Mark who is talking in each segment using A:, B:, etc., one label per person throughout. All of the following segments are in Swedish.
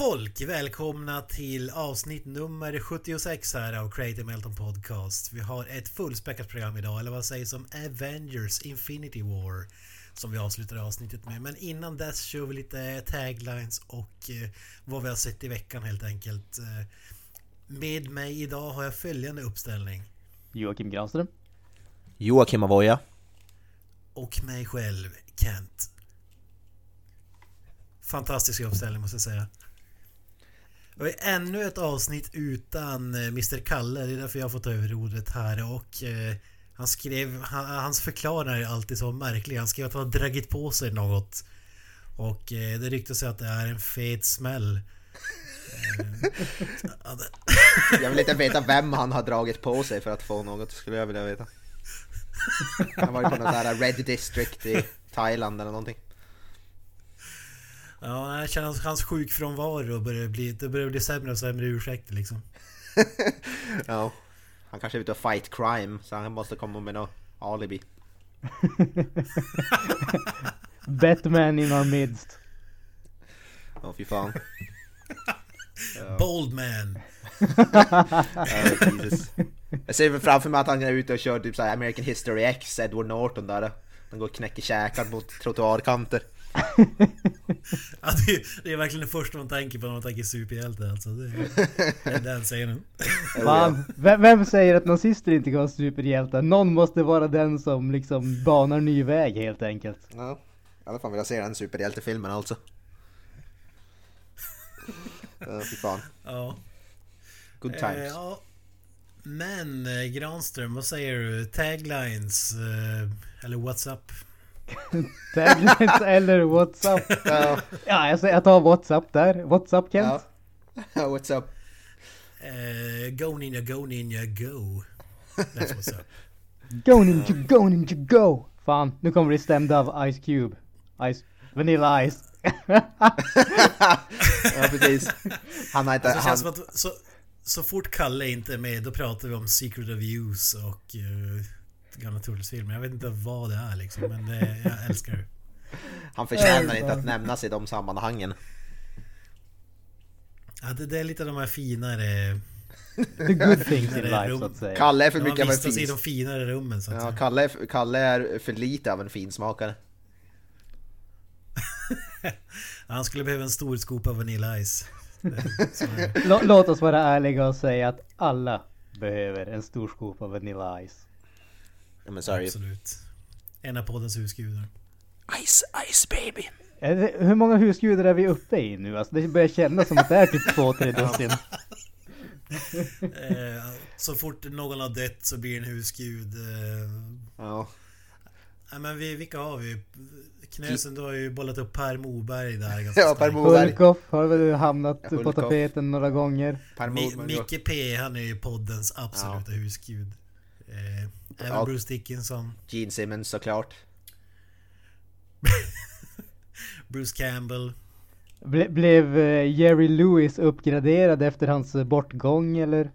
A: Folk! Välkomna till avsnitt nummer 76 här av Creative Melton Podcast. Vi har ett fullspäckat program idag, eller vad sägs om Avengers Infinity War? Som vi avslutar avsnittet med. Men innan dess kör vi lite taglines och eh, vad vi har sett i veckan helt enkelt. Eh, med mig idag har jag följande uppställning.
B: Joakim Granström.
C: Joakim Avoya.
A: Och mig själv, Kent. Fantastisk uppställning måste jag säga. Det var ännu ett avsnitt utan eh, Mr Kalle. Det är därför jag har fått ta över rodret här och eh, han skrev, han, hans förklaringar är alltid så märkliga. Han skrev att han har dragit på sig något. Och eh, det ryktas att det är en fet smäll. Eh,
C: Jag vill inte veta vem han har dragit på sig för att få något, skulle jag vilja veta. Han var på något där Red District i Thailand eller någonting.
A: Ja, jag känner att hans sjukfrånvaro börjar bli, det börjar bli sämre och sämre ursäkter liksom.
C: Ja. Han kanske är ute och fight crime, så han måste komma med något alibi.
B: Batman in our midst.
C: Åh fy fan.
A: Bold man!
C: Jesus. Jag ser väl framför mig att han är ute och kör typ American History X, Edward Norton där. Han går och knäcker käkar mot trottoarkanter.
A: Ja, det, är, det är verkligen det första man tänker på när man tänker superhjälte alltså. Det är, det är den scenen.
B: Fan, vem, vem säger att nazister inte kan vara superhjältar? Någon måste vara den som liksom banar ny väg helt enkelt.
C: Ja. I alla fall vill jag se den superhjältefilmen alltså. Ja, fy fan.
A: Ja.
C: Good
A: Eh,
C: times.
A: ja. Men eh, Granström, vad säger du? Taglines? Eh, eller what's up?
B: Taglines eller WhatsApp?
C: Ja,
B: Ja, jag, säger, jag tar WhatsApp där. WhatsApp Kent?
C: ja. What's up?
A: Eh, go Ninja, go Ninja, go. That's what's up.
B: Go ninja, go ninja, go! Fan, nu kommer vi stämda av Ice Cube. Ice, Vanilla Ice.
C: Ja precis. Han har inte...
A: Alltså,
C: han,
A: känns som att så, så fort Kalle inte är med då pratar vi om Secret of Use och uh, gamla Turtles-filmer. Jag vet inte vad det är liksom men det, jag älskar det.
C: han förtjänar inte att nämnas i de sammanhangen.
A: Ja, det, det är lite av de här finare...
B: The good things in life så att säga.
C: Kalle är för mycket av en
A: vistas i de
C: fin...
A: finare rummen så att
C: Ja,
A: säga.
C: Kalle är, Kalle är för lite av en finsmakare.
A: Han skulle behöva en stor skopa Vanilla Ice.
B: Låt oss vara ärliga och säga att alla behöver en stor skopa Vanilla Ice.
C: Ja, men sorry.
A: Absolut. En av poddens husgudar.
C: Ice, ice baby.
B: Är det, hur många husgudar är vi uppe i nu? Alltså det börjar kännas som att det är typ två, tre dussin.
A: Eh, så fort någon har dött så blir det en husgud. Eh,
C: Ja.
A: nej, men vi, vilka har vi? Knösen, du har ju bollat upp Per Moberg där ganska
C: Ja, Per. Moberg.
B: Hulkoff har väl hamnat
C: Ja,
B: på tapeten några gånger.
C: Per
A: Mi-
C: Moberg.
A: Micke P, han är ju poddens absoluta husgud. Eh, även
C: Ja.
A: Bruce Dickinson,
C: Gene Simmons såklart.
A: Bruce Campbell.
B: Ble, blev eh, Jerry Lewis uppgraderad efter hans eh, bortgång eller?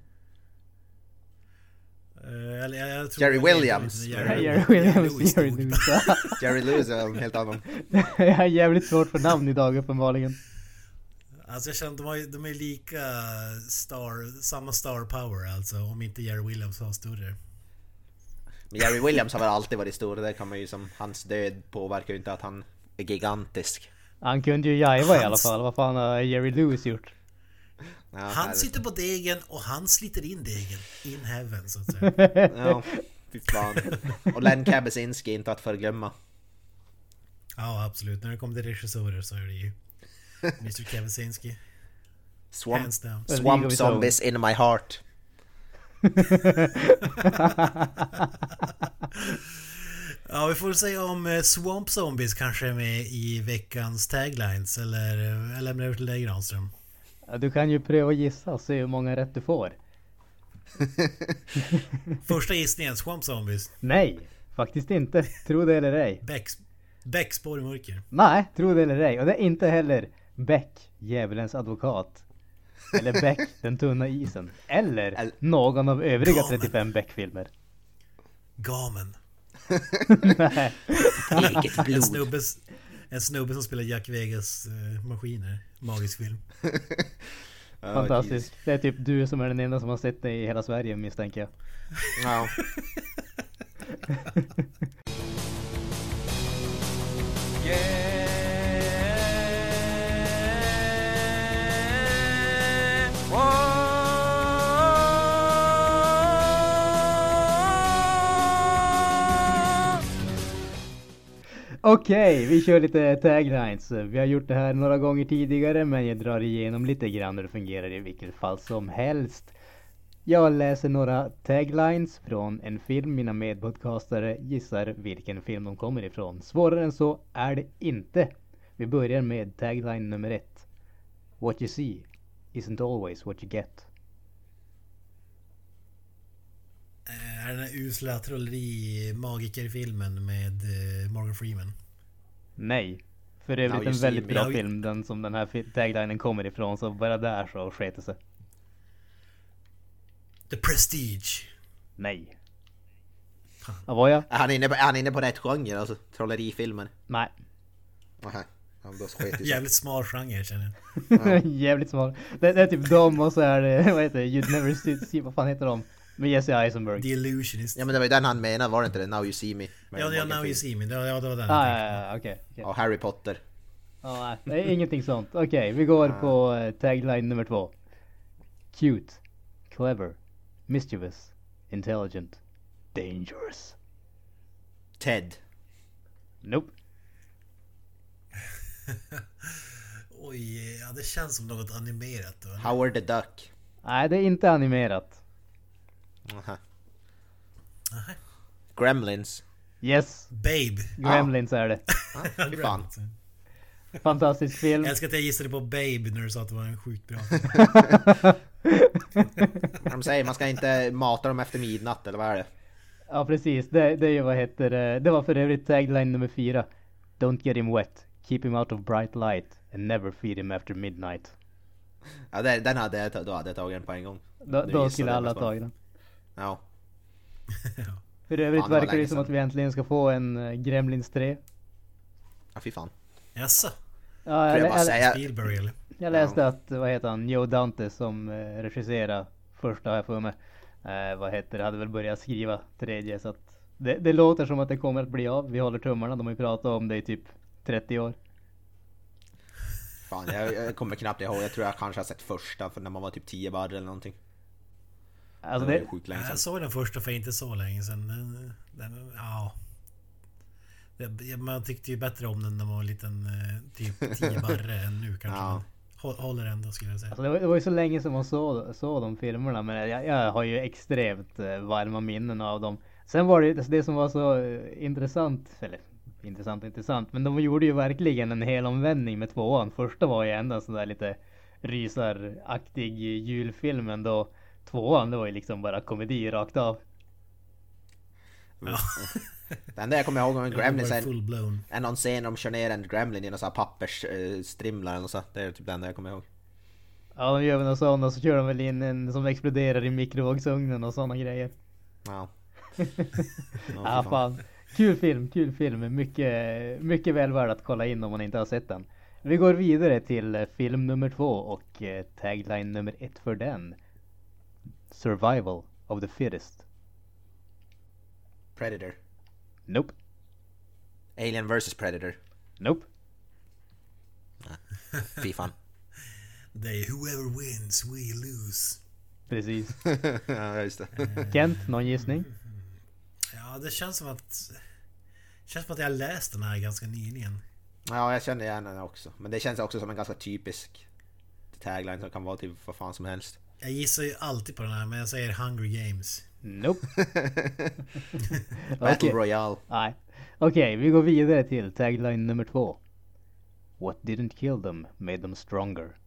A: Eh, eller jag, jag tror
C: Jerry Williams.
B: Jerry,
A: Jerry,
B: Williams, Jerry. Lewis.
C: Jerry Lewis är en helt annan.
B: Jag har jävligt svårt för namn idag uppenbarligen.
A: Alltså jag känner att de, har, är lika star, samma star power alltså. Om inte Jerry Williams var större.
C: Men Jerry Williams har väl alltid varit stor, det kan man ju som... Hans död påverkar ju inte att han är gigantisk.
B: Han kunde ju jajva i alla
A: Hans-
B: fall. Vad fan har Jerry Lewis gjort?
C: Ja,
A: Han
C: här-
A: sitter på degen och han sliter in degen. In heaven så att säga.
C: Ja, fy fan. Och Len Kabasinski inte att förglömma.
A: Ja absolut. När det kommer till regissörer så är det ju Mr Kawasinski.
C: Swamp, swamp zombies in my heart.
A: Ja, vi får se om eh, Swamp Zombies kanske är med i veckans taglines. Eller eh, jag lämnar över till dig Granström.
B: Ja, Du kan ju pröva gissa och se hur många rätt du får.
A: Första gissningen, Swamp Zombies.
B: Nej, faktiskt inte. Tro det eller ej.
A: Becks, Becks spår i mörker.
B: Nej, tro det eller ej. Och det är inte heller Beck, djävulens advokat. Eller Beck, den tunna isen. Eller
C: Eller-
B: någon av övriga
A: Gamen.
B: 35 Beck-filmer.
A: Gamen.
B: Nej.
C: Eget
A: En
C: blod.
A: snubbe, en snubbe som spelar Jack Vegas eh, maskiner. Magisk film.
B: Fantastiskt. Det är typ du som är den enda som har sett det i hela Sverige misstänker jag.
C: Ja.
B: Okej, vi kör lite taglines. Vi har gjort det här några gånger tidigare men jag drar igenom lite grann hur det fungerar i vilket fall som helst. Jag läser några taglines från en film. Mina medpodcastare gissar vilken film de kommer ifrån. Svårare än så är det inte. Vi börjar med tagline nummer ett. What you see isn't always what you get.
A: Eh, är den här usla trolleri-magiker-filmen med eh, Morgan Freeman?
B: Nej. För övrigt
C: you
B: en väldigt bra
A: Now you-
B: film den som den här taglinen kommer ifrån. Så bara där så sket det sig.
A: The Prestige.
B: Nej. Vad var jag?
C: Är han inne på, är han inne på rätt genre? Alltså trollerifilmer?
B: Nej.
C: Sig.
A: Jävligt smal genre känner jag.
B: Jävligt smal. Det, det är typ dem och så är det, vad heter det, You'd never see, see vad fan heter de? Med Jesse Eisenberg.
A: The Illusionist.
C: Ja men det var ju den han menade, var det inte det? Now you see me?
A: Ja, ja, Now You. See Me. Det var, ja, det var den
B: Ah, ja, ja, okej. okej.
C: Och Harry Potter.
B: Ja, nej, det är ingenting sånt. Okej, vi går på eh, tagline nummer två. Cute, clever, mischievous, intelligent, dangerous.
C: Ted.
B: Nope.
A: Oj, ja, det känns som något animerat. Då.
C: Howard the Duck.
B: Nej, det är inte animerat.
C: Nähä.
A: Nähä.
C: Gremlins.
B: Yes,
A: Babe.
B: Gremlins är det.
C: Ah, fy fan.
B: Fantastisk film.
A: Jag älskar att jag gissade på Babe när du sa att det var en sjukt bra
C: De säger man ska inte mata dem efter midnatt eller vad är det?
B: Ja precis, det, det är ju vad heter det. Det var för övrigt tagline nummer fyra. Don't get him wet. Keep him out of bright light. And never feed him after midnight.
C: Ja det, den hade jag, då hade jag tagit den på en gång.
B: Då, då skulle alla tagit den.
C: Ja.
B: För övrigt
C: Fan,
B: verkar det som att vi äntligen ska få en uh, Gremlins 3.
C: Ja fy fan.
A: Jaså?
B: Ja,
C: jag
B: jag, jag,
C: säga-
A: Spielberg eller?
B: jag läste att, vad heter han, Joe Dante som uh, regisserade första har jag för mig. Eh, vad heter det, hade väl börjat skriva tredje så att det, det låter som att det kommer att bli av. Vi håller tummarna, de har ju pratat om det i typ 30 år.
C: Fan jag, jag kommer knappt ihåg, jag tror jag kanske har sett första för när man var typ 10 barr eller någonting.
B: Alltså
C: det
B: det,
A: Jag såg den första för inte så länge sedan. Den, den, ja. Man tyckte ju bättre om den när man var en liten eh, typ 10 barre än nu kanske.
C: Ja.
A: Håller ändå skulle jag säga.
B: Alltså det, var, det var ju så länge sedan man såg, såg de filmerna men jag, jag har ju extremt eh, varma minnen av dem. Sen var det alltså det som var så eh, intressant, eller intressant intressant, men de gjorde ju verkligen en hel omvändning med tvåan. Första var ju ändå sån där lite rysaraktig julfilm men då tvåan det var ju liksom bara komedi rakt av.
A: Ja.
C: Det enda jag kommer ihåg om Gremlins är är någon scen där de kör ner en Gremlin i någon sån här pappersstrimla eller något så. Det är typ det enda jag kommer ihåg.
B: Ja de gör väl något sånt och så kör de väl in en som exploderar i mikrovågsugnen och sådana grejer.
C: Ja.
B: Ja, fan. Kul film, kul film. Mycket, mycket väl värd att kolla in om man inte har sett den. Vi går vidare till eh, film nummer två och eh, tagline nummer ett för den. Survival of the fittest.
C: Predator.
B: Nope,
C: Alien vs Predator.
B: nope.
C: Fy fan.
A: They whoever wins we lose.
B: Precis.
C: ja just det.
B: Kent, någon gissning?
A: Ja, det känns som att... Känns som att jag läst den här ganska nyligen.
C: Ja jag känner igen den också. Men det känns också som en ganska typisk tagline som kan vara typ vad fan som helst.
A: Jag gissar ju alltid på den här men jag säger Hunger Games
B: Nope.
C: Battle
B: Okej.
C: Royale.
B: Nej. Okej, vi går vidare till tagline nummer två. What didn't kill them made them stronger.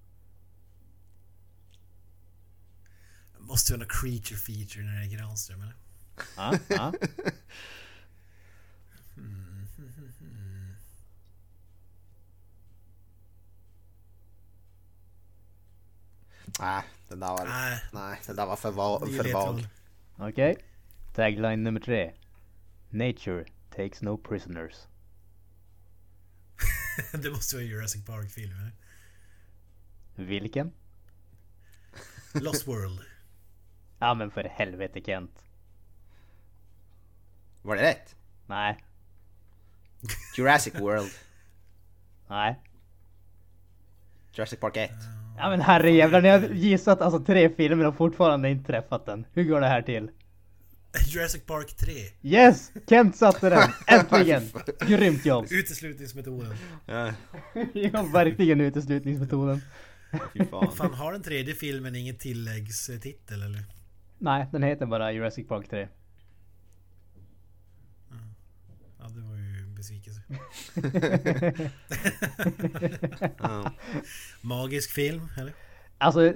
A: Måste vara någon creature feature när det är Granström eller?
B: Ja, ja.
C: Nej, den där var...
A: Nej.
C: Nej, den där var för, va- för vag.
B: Okej. Tagline nummer tre. Nature takes no prisoners.
A: det måste vara en Jurassic Park-film eller?
B: Vilken?
A: Lost World.
B: Ja men för helvete Kent.
C: Var det rätt?
B: Nej,
C: Jurassic World.
B: nej.
C: Jurassic Park 1.
B: Ja men herrejävlar, ni har gissat alltså tre filmer och fortfarande inte träffat den. Hur går det här till?
A: Jurassic Park 3.
B: Yes! Kent satte den! Äntligen! Grymt jobb!
A: Uteslutningsmetoden.
C: Ja,
B: Ja, verkligen uteslutningsmetoden.
C: fy fan.
A: Fan har den tredje filmen ingen tilläggstitel eller?
B: Nej, den heter bara Jurassic Park 3.
A: Ja det var ju en besvikelse.
C: Ja.
A: Magisk film eller?
B: Alltså,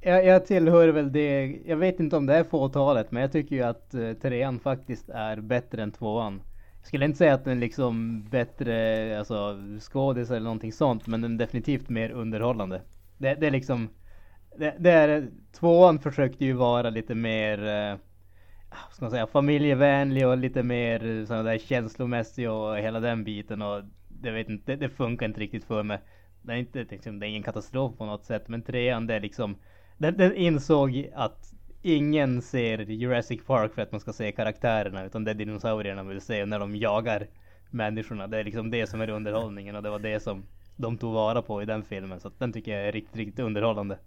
B: jag, jag tillhör väl det, jag vet inte om det är fåtalet, men jag tycker ju att uh, trean faktiskt är bättre än tvåan. Jag skulle inte säga att den liksom bättre, alltså skådis eller någonting sånt, men den är definitivt mer underhållande. Det, det är liksom, det, det är, tvåan försökte ju vara lite mer, uh, ska man säga, familjevänlig och lite mer eh, sån där känslomässig och hela den biten och det vet inte, det, det funkar inte riktigt för mig. Det är inte liksom, det är ingen katastrof på något sätt, men trean det är liksom den, den insåg att ingen ser Jurassic Park för att man ska se karaktärerna utan det är dinosaurierna man vill se när de jagar människorna. Det är liksom det som är underhållningen och det var det som de tog vara på i den filmen. Så att den tycker jag är riktigt, riktigt underhållande.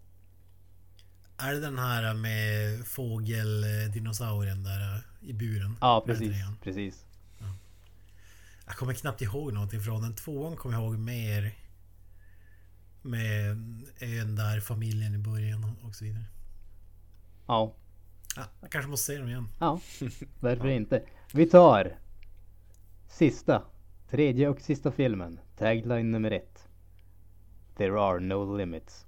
A: Är det den här med fågeldinosaurien där i buren?
B: Ja, precis. Precis.
A: Jag kommer knappt ihåg någonting från den. Tvåan kommer jag ihåg mer. Med ön där, familjen i början och så vidare.
B: Ja,
A: Ja, jag kanske måste se dem igen.
B: ja. Varför inte? Vi tar sista, tredje och sista filmen. Tagline nummer ett. There are no limits.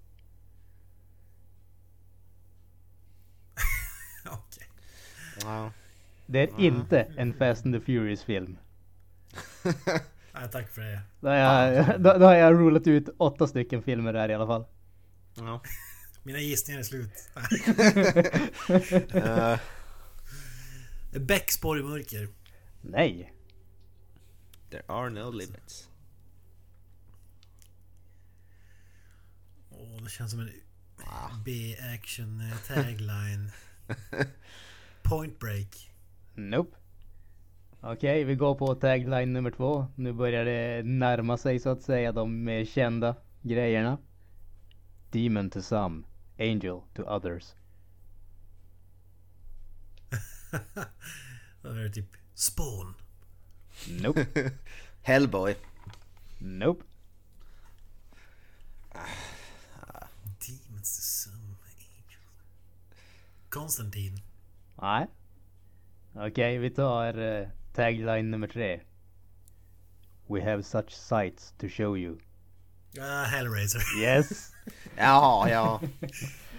A: Okej.
B: Det är inte en Fast and the Furious film.
A: Ja, tack för det.
B: Då har, jag, då, då har jag rulat ut åtta stycken filmer där i alla fall.
C: Ja.
A: Mina gissningar är slut.
C: Eh,
A: Bäckspår i mörker.
B: Nej.
C: there are no limits.
A: Åh, det känns som en B-action eh, tagline. Point break.
B: Nope. Okej, vi går på tagline nummer två. Nu börjar det närma sig så att säga de mer kända grejerna. Demon to some, angel to others.
A: Då är det typ Spawn.
B: Nope.
C: Hellboy.
B: Nope.
A: Demons to some angels. Konstantin.
B: Nej. Okej, vi tar eh, tagline nummer tre. We have such sights to show you.
A: Ah, Hellraiser.
B: Yes.
C: Jaha, ja.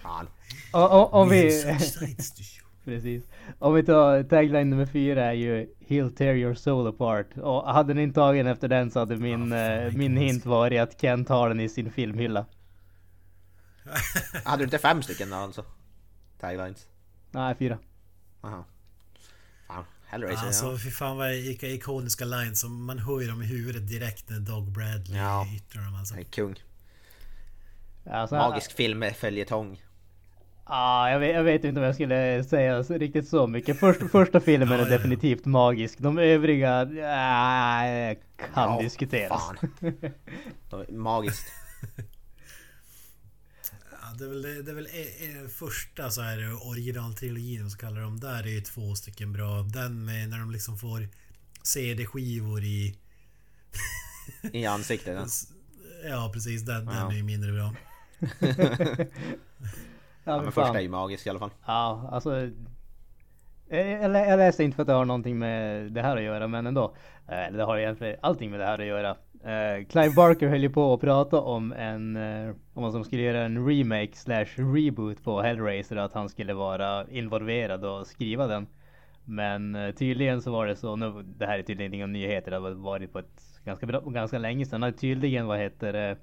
C: Fan.
B: Och, och, om vi... Precis. Om vi tar tagline nummer fyra är ju He'll tear your soul apart. Och hade ni inte tagit efter den så hade min, eh,
A: vilken
B: min hint varit att Kent har den i sin filmhylla.
C: Hade du inte fem stycken då alltså? Taglines?
B: Nej, fyra.
C: Aha. Fan. Hellraiser,
A: Alltså
C: ja.
A: fy fan vad vilka ikoniska lines som man hör ju dem i huvudet direkt när Dog Bradley
C: Ja.
A: yttrar dem alltså.
C: Han är kung.
B: Alltså,
C: Magisk film med följetong.
B: Ah, jag, vet, jag vet inte om jag skulle säga riktigt så mycket. Först, första filmen
A: Ja,
B: är
A: ja.
B: definitivt magisk. De övriga ah, kan
C: Ja,
B: diskuteras.
C: fan. Magiskt.
A: Det är väl, det är väl eh, eh, första så här originaltrilogin så kallar de. Där är ju två stycken bra. Den med när de liksom får CD-skivor i...
C: I ansiktet. Ja.
A: Ja precis, den, den
C: Ja.
A: är ju mindre bra.
B: ja, men
C: första är ju magisk i alla fall.
B: Ja, alltså. Eh, Jag, jag läste inte för att det har någonting med det här att göra, men ändå. Eh, det har egentligen allting med det här att göra. Uh, Clive Barker höll ju på att prata om en, uh, om vad som skulle göra en remake slash reboot på Hellraiser, att han skulle vara involverad och skriva den. Men uh, tydligen så var det så, nu, det här är tydligen inga nyheter, det har varit på ett ganska, bra, ganska länge sedan. Han hade tydligen, vad heter det,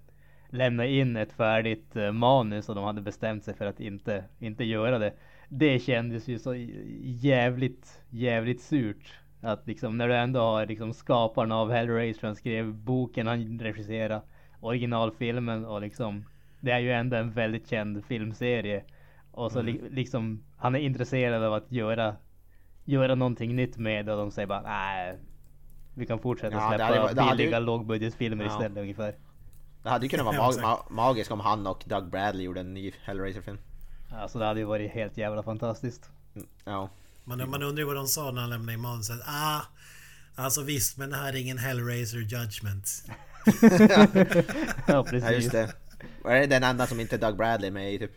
B: lämnat in ett färdigt manus och de hade bestämt sig för att inte, inte göra det. Det kändes ju så jävligt, jävligt surt. Att liksom när du ändå har liksom skaparen av Hellraiser, han skrev boken, han regisserade originalfilmen och liksom Det är ju ändå en väldigt känd filmserie. Och så li, liksom han är intresserad av att göra Göra någonting nytt med det och de säger bara nej Vi kan fortsätta
C: Ja, det
B: släppa
C: hade hade ju-
B: billiga lågbudgetfilmer
C: Ja.
B: istället ungefär.
C: Det hade ju kunnat vara mag ma magiskt om han och Doug Bradley gjorde en ny Hellraiser-film.
B: Alltså det hade ju varit helt jävla fantastiskt.
C: Mm, Ja.
A: Man, man undrar ju vad de sa när han lämnade in manuset. Ah, alltså visst, men det här är ingen Hellraiser Judgment.
B: ja precis.
C: ja, just det. Och är det den enda som inte Doug Bradley med i typ?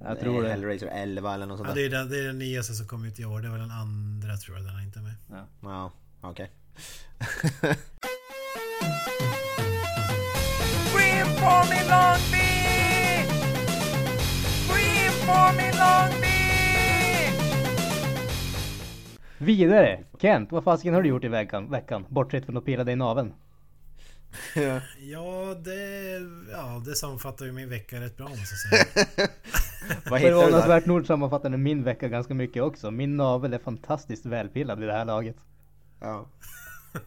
B: Jag tror det.
C: Hellraiser 11 eller något sånt
A: Ja,
C: där.
A: det, är den, det är den nyaste som kom ut i år. Det var den andra tror jag, den är inte med.
C: Ja, okej.
D: Scream for me Long Beach! Scream for me Long Beach!
B: Vidare! Kent, vad fasiken har du gjort i veckan? veckan? Bortsett från att pilla dig i naveln.
A: Ja, det, ja, det sammanfattar ju min vecka rätt bra måste jag säga.
C: Vad?
B: Förvånansvärt nog sammanfattar den min vecka ganska mycket också. Min navel är fantastiskt välpillad vid det här laget.
C: Ja.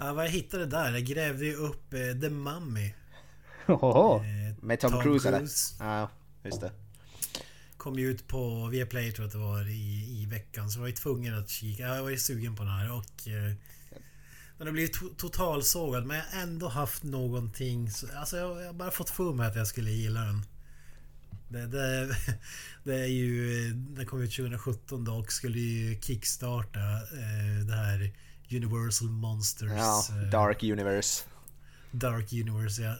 A: Ja, vad jag hittade där? Jag grävde ju upp eh, The Mummy.
B: Hoho.
A: Eh,
C: Med Tom, Cruise eller? Ja, just det.
A: Kom ju ut på Viaplay tror jag att det var i, i veckan. Så jag var ju tvungen att kika. Jag var ju sugen på den här och... Eh, den har blivit to totalsågad men jag har ändå haft någonting... så- Alltså jag, jag har bara fått för mig att jag skulle gilla den. Det, det, det är ju... Den kom ut 2017 då och skulle ju kickstarta eh, det här Universal Monsters...
C: Ja,
A: eh,
C: Dark Universe.
A: Dark Universe ja.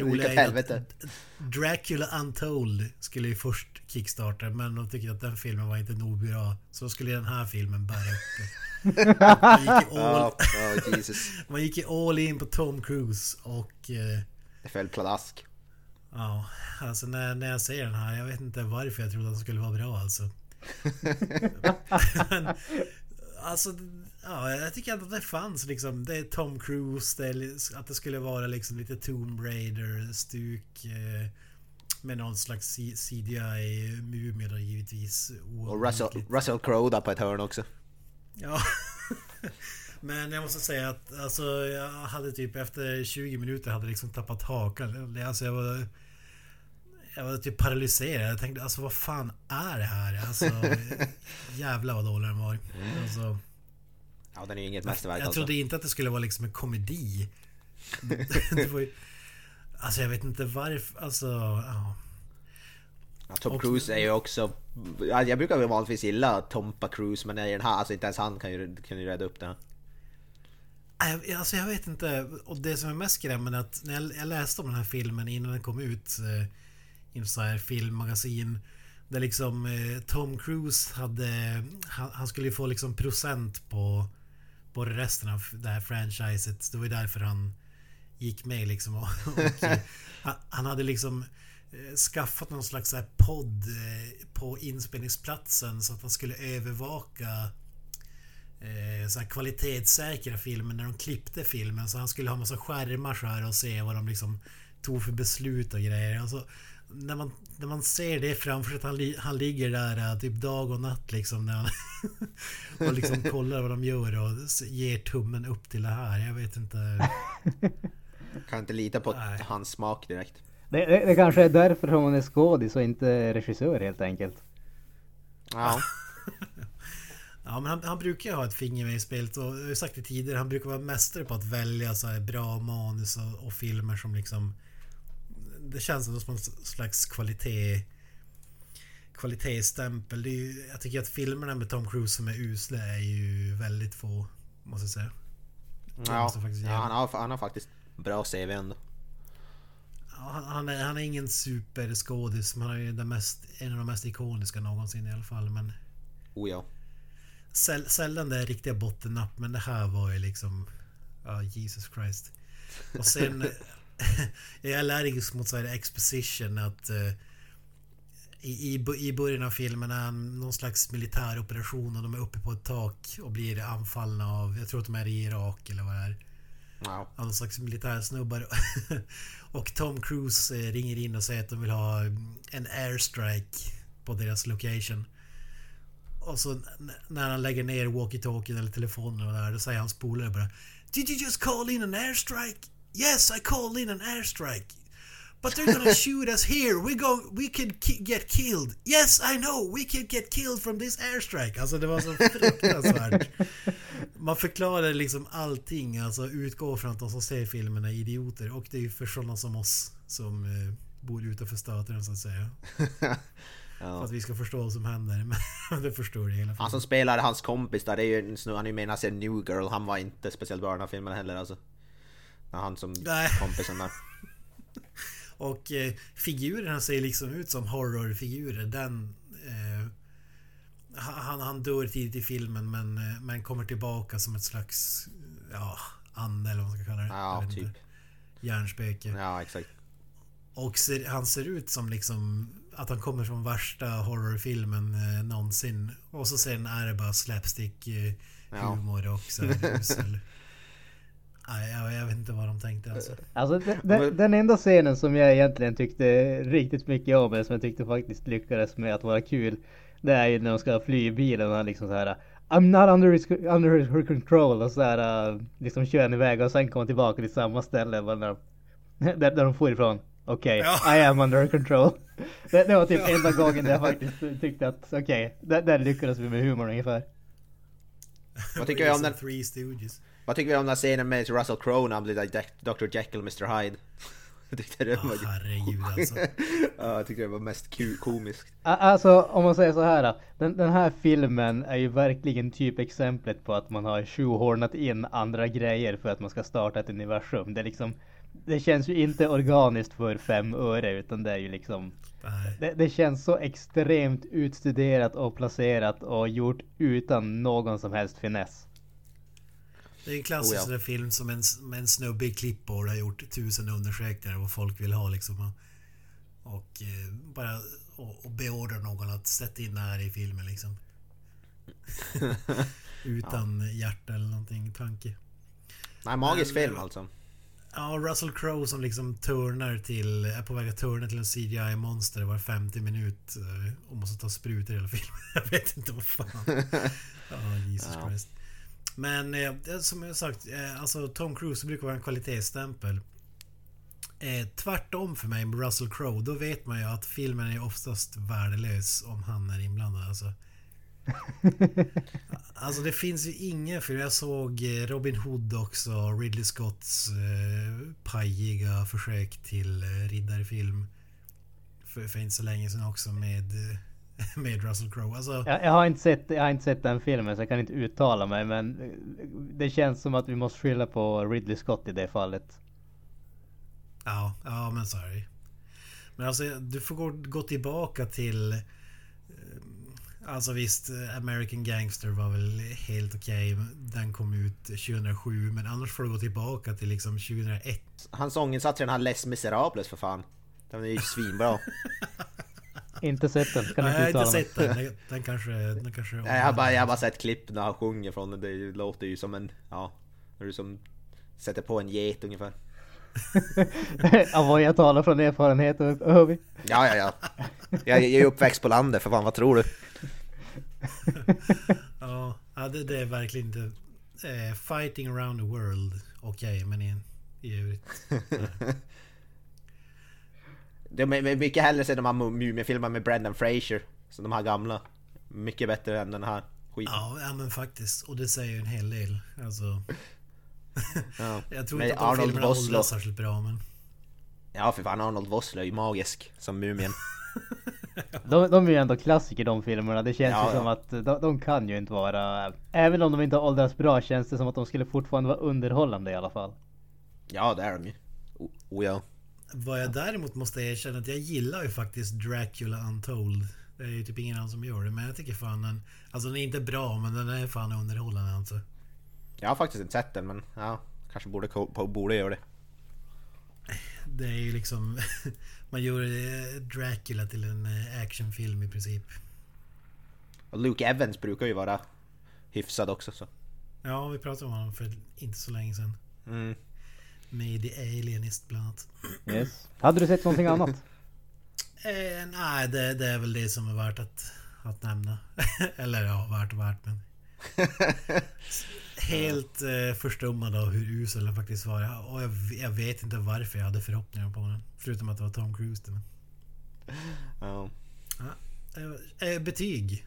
A: Roliga är att Dracula Untold skulle ju först kickstarta men de tyckte att den filmen var inte nog bra. Så skulle den här filmen bära upp. Man gick, all,
C: oh, Jesus.
A: man gick ju all in på Tom Cruise och... Eh,
C: Det föll pladask.
A: ja, alltså när, när jag ser den här, jag vet inte varför jag trodde att den skulle vara bra alltså. men, alltså, ja, jag tycker att det fanns liksom. Det är Tom Cruise, det är, att det skulle vara liksom lite Tomb Raider-stuk. Eh, med någon slags C- CGI-mumie då givetvis.
C: Och Russell, Russell Crowe där på ett hörn också.
A: Ja. Men jag måste säga att alltså, jag hade typ efter 20 minuter hade liksom tappat hakan. Alltså jag var... Jag var typ paralyserad. Jag tänkte alltså vad fan är det här? Alltså jävlar vad dålig den var. Alltså,
C: Ja, den är ju inget mästerverk
A: jag
C: alltså.
A: trodde inte att det skulle vara liksom en komedi. det var ju, alltså jag vet inte varför. Alltså ja.
C: Ja, Tom Cruise är ju också... Ja, jag brukar väl vanligtvis gilla Tompa Cruise men i den här, alltså inte ens han kan ju, kan ju rädda upp det här.
A: Jag, alltså jag vet inte. Och det som är mest skrämmande är att när jag, jag läste om den här filmen innan den kom ut eh, i så här filmmagasin. Där liksom eh, Tom Cruise hade... Han, han skulle ju få liksom procent på, på resten av det här franchiset. Det var ju därför han gick med liksom. Och, och, eh, han, han hade liksom eh, skaffat någon slags så här podd eh, på inspelningsplatsen så att han skulle övervaka eh, så här kvalitetssäkra filmen när de klippte filmen. Så han skulle ha massa skärmar så här och se vad de liksom tog för beslut och grejer. Alltså, när, man, när man ser det framför sig att han, li, han ligger där eh, typ dag och natt liksom. När han och liksom kollar vad de gör och ger tummen upp till det här. Jag vet inte.
C: Kan inte lita på
A: Nej.
C: hans smak direkt.
B: Det, det, det kanske är därför hon är skådis och inte regissör helt enkelt.
C: Ja,
A: Ja men han, han brukar ju ha ett finger med i spelet och jag har sagt det tidigare. Han brukar vara mästare på att välja så här bra manus och, och filmer som liksom... Det känns som en slags kvalitet... Kvalitetsstämpel. Det ju, jag tycker att filmerna med Tom Cruise som är usla är ju väldigt få. Måste jag säga.
C: Ja,
A: måste
C: ja han, har, han har faktiskt bra CV ändå.
A: Han, han, är, han är ingen superskådis men han är ju den mest, en av de mest ikoniska någonsin i alla fall. Men
C: Oh ja.
A: Säl, sällan det är riktiga bottennapp men det här var ju liksom... Ja, Jesus Christ. Och sen... jag är allergisk mot så här exposition att... eh, i, i, I början av filmen är han någon slags militär operation och de är uppe på ett tak och blir anfallna av... Jag tror att de är i Irak eller vad det är.
C: Wow.
A: Någon slags militärsnubbar. och Tom Cruise eh, ringer in och säger att de vill ha mm, en airstrike på deras location. Och så när han lägger ner walkie-talkien eller telefonen och där, då säger hans polare bara Did you just call in an airstrike? Yes, I called in an airstrike. But they're gonna shoot us here. We go, we could ki- get killed. Yes, I know. We could get killed from this airstrike. Alltså det var så fruktansvärt. Man förklarar liksom allting. Alltså utgår från att de som ser filmen är idioter. Och det är ju för sådana som oss som eh, bor utanför staterna så att säga. För
C: Ja.
A: att vi ska förstå vad som händer. Men det förstår jag alla fall.
C: Han som spelar hans kompis där, det är ju han är ju med i New Girl, han var inte speciellt bra i den här filmen heller alltså. Är Han som
A: Nej.
C: kompisen där.
A: Och eh, figurerna ser liksom ut som horrorfigurer. Den... Eh, han, han dör tidigt i filmen men, eh, men kommer tillbaka som ett slags... Ja, ande eller vad man ska kalla det.
C: Ja, typ.
A: inte. Hjärnspöke.
C: Ja, exakt.
A: Och ser, han ser ut som liksom att han kommer från värsta horrorfilmen eh, någonsin. Och så sen är det bara slapstick eh,
C: Ja.
A: och så här usel. Nej, jag, jag vet inte vad de tänkte alltså.
B: Alltså den, den, den enda scenen som jag egentligen tyckte riktigt mycket om, eller som jag tyckte faktiskt lyckades med att vara kul. Det är ju när de ska fly i bilen och han liksom så här. I'm not under, his, under her control och så här uh, liksom kör han iväg och sen kommer tillbaka till samma ställe bara när de, där, där de får ifrån. Okej,
A: Ja.
B: I am under her control. Det, det var typ enda gången där jag faktiskt tyckte att okej, där, där lyckades vi med humor ungefär.
C: Vad tycker vi om den?
A: Three Stooges.
C: Vad tycker vi om den här scenen med Russell Crowe när han blir Dr Jekyll och Mr Hyde? Jag tyckte det var...
A: herregud alltså.
C: ja, jag tyckte det var mest komiskt.
B: Alltså om man säger så här. Den, den här filmen är ju verkligen typexemplet på att man har shoehornat in andra grejer för att man ska starta ett universum. Det är liksom Det känns ju inte organiskt för fem öre utan det är ju liksom det, det känns så extremt utstuderat och placerat och gjort utan någon som helst finess.
A: Det är en klassisk
C: Oh, ja.
A: film som en, en snubbe i klippbord har gjort tusen undersökningar vad folk vill ha liksom. Och eh, bara och, och beordra någon att sätta in det här i filmen liksom. Utan hjärta eller någonting, tanke.
C: Nej, magisk
A: Men-
C: film alltså.
A: Ja, Russell Crowe som liksom turnar till, är på väg att turna till en CGI-monster var 50 minut eh, och måste ta sprutor i hela filmen. Jag vet inte vad fan. Ja, Jesus
C: Ja.
A: Christ. Men eh, som jag sagt, eh, alltså Tom Cruise brukar vara en kvalitetsstämpel. Eh, tvärtom för mig med Russell Crowe, då vet man ju att filmen är oftast värdelös om han är inblandad. Alltså. Alltså det finns ju ingen film. Jag såg eh, Robin Hood också. Ridley Scotts eh, pajiga försök till eh, riddarfilm. För, för inte så länge sedan också med, eh, med Russell Crowe. Alltså,
B: Jag, jag, har inte sett, jag har inte sett den filmen så jag kan inte uttala mig men det känns som att vi måste skylla på Ridley Scott i det fallet.
A: ja, ja men ju. Men alltså du får gå, gå tillbaka till... eh, Alltså visst, American Gangster var väl helt okej. Den kom ut 2007. Men annars får du gå tillbaka till liksom 2001.
C: Hans sånginsats i den här Les Miserables för fan. Den är ju svinbra.
B: Inte sett den, kan
A: Nej, jag
B: inte
A: inte
B: uttala mig.
A: sett den. Den, kanske... Den kanske
C: Nej, jag, har bara, jag har bara sett klipp när han sjunger från den. Det låter ju som en... Ja, när du som sätter på en get ungefär.
B: Avoya talar från erfarenhet och hör vi.
C: Ja, ja, ja. Jag, jag är uppväxt på landet för fan, vad tror du?
A: Ja, det, det är verkligen inte... Eh, fighting around the world. Okej, men i, i övrigt...
C: Det är my- mycket hellre se de här Mumien-filmerna med Brendan Fraser. Som de här gamla. Mycket bättre än den här skiten.
A: Ja, ja, men faktiskt. Och det säger ju en hel del. Alltså...
C: Ja.
A: Jag tror
C: Med
A: inte att de
C: Arnold
A: filmerna
C: Vosloo.
A: åldras särskilt bra, men...
C: Ja, för fan Arnold Vosloo är ju magisk som Mumien.
B: De, de är ju ändå klassiker de filmerna. Det känns
C: Ja,
B: ju som
C: ja.
B: att de, de kan ju inte vara... Även om de inte har åldrats bra känns det som att de skulle fortfarande vara underhållande i alla fall.
C: Ja, det är de ju. Oh, oh ja.
A: Vad jag däremot måste erkänna att jag gillar ju faktiskt Dracula Untold. Det är ju typ ingen annan som gör det. Men jag tycker fan den... Alltså den är inte bra men den är fan underhållande alltså.
C: Jag har faktiskt inte sett den men ja, kanske borde, borde göra det.
A: Det är ju liksom... Man gör eh, Dracula till en eh, actionfilm i princip.
C: Och Luke Evans brukar ju vara hyfsad också så.
A: Ja, vi pratade om honom för inte så länge sedan.
C: Mm.
A: Med The Alienist bland annat.
B: Yes. Hade du sett någonting annat?
A: Eh, nej, det, det är väl det som är värt att, att nämna. Eller ja, värt och värt men... Helt eh, förstummad av hur usel den faktiskt var. Och jag, jag vet inte varför jag hade förhoppningar på den. Förutom att det var Tom Cruise. Men,
C: Ja.
A: eh, eh, betyg.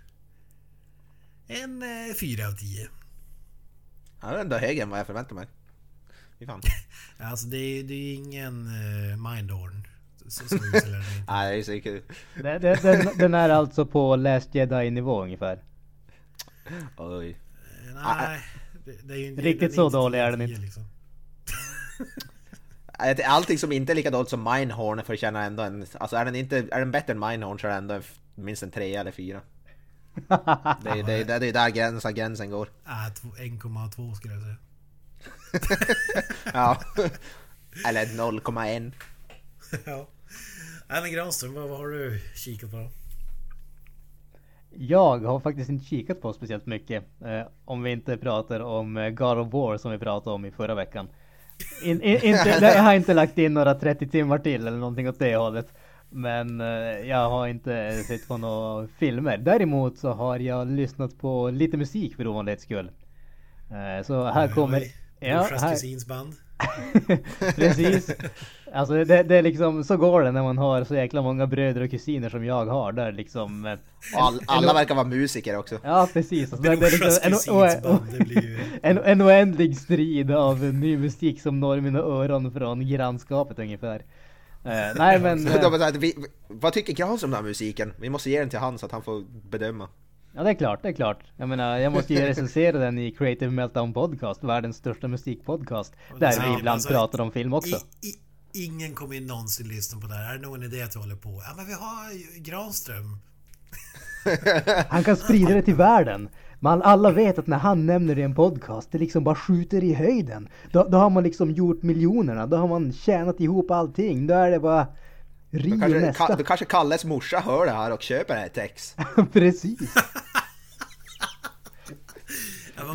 A: En eh, fyra av tio.
C: Ja, det är ändå högre än vad jag förväntade mig. Fy fan.
A: Alltså det är, det är ingen eh, Mindhorn. Så, så.
C: Nej, det är säkert...
B: Den, den, den, den är alltså på Last Jedi nivå ungefär.
C: Oj.
A: Eh, Nej, det, det är ju inte-
B: Riktigt så dålig är
A: 10
B: den inte.
A: Liksom.
C: Äh, Allting som inte är lika dåligt som Mindhorn förtjänar ändå en... Alltså är den, inte, är den bättre än Mindhorn så är den ändå en minst en trea eller fyra. Det är, det, är, det är där gränsen, gränsen går.
A: Ah, två- 1,2 skulle jag säga.
C: Ja. Eller 0,1.
A: ja. Nej men Granström, vad, vad har du kikat på?
B: Jag har faktiskt inte kikat på speciellt mycket. Eh, om vi inte pratar om eh, God of War som vi pratade om i förra veckan. In, in, inte, jag har inte lagt in några 30 timmar till eller någonting åt det hållet. Men eh, jag har inte sett på några filmer. Däremot så har jag lyssnat på lite musik för ovanlighets skull. Eh, så här kommer... Ja, här,
A: kusins band.
B: Precis. Alltså det, det är liksom, så går det när man har så jäkla många bröder och kusiner som jag har. Där liksom... eh,
C: all, alla verkar vara musiker också.
B: Ja precis. Alltså, det, det är liksom en,
A: kusins band. Det blir ju...
B: en, en oändlig strid av ny musik som når mina öron från grannskapet ungefär. Eh, nej men...
C: Vi, vad tycker Grans om den här musiken? Vi måste ge den till han så att han får bedöma.
B: Ja det är klart, det är klart. Jag menar jag måste ju recensera den i Creative Meltdown Podcast, världens största musikpodcast. Där
A: Ja,
B: vi ibland
A: alltså,
B: pratar om film också.
A: I, i, ingen kommer ju någonsin lyssna på det här. Är det någon idé att vi håller på? Ja men vi har ju Granström.
B: Han kan sprida det till världen. Man alla vet att när han nämner det i en podcast, det liksom bara skjuter i höjden. Då, då har man liksom gjort miljonerna, då har man tjänat ihop allting. Då är det bara
C: Då
B: Rio
C: kanske,
B: nästa.
C: Ka- då kanske Kalles morsa hör det här och köper det här tex.
B: Precis.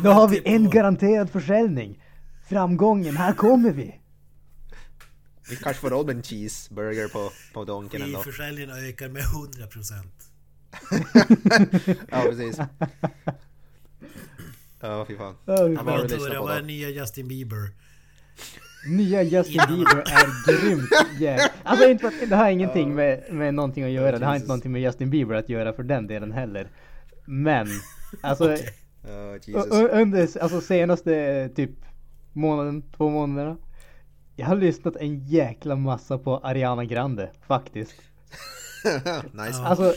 B: Då har vi
A: ju
B: en garanterad försäljning. Framgången, här kommer vi.
C: Vi kanske får råd med en cheeseburger på, på Donken ändå.
A: Skivförsäljningen ökar med 100%.
C: Ja precis. Ja fy fan.
B: Oh,
A: tror
C: lyssnat
A: det
C: på
A: nya Justin Bieber.
B: Nya Justin Bieber är grymt jävligt. Alltså inte att, det har ingenting med, med någonting att göra. Det har inte någonting med Justin Bieber att göra för den delen heller. Men, alltså
A: Okej.
B: U-
C: Jesus.
B: under alltså, senaste typ månaden, två månaderna. Jag har lyssnat en jäkla massa på Ariana Grande faktiskt.
C: nice.
B: Alltså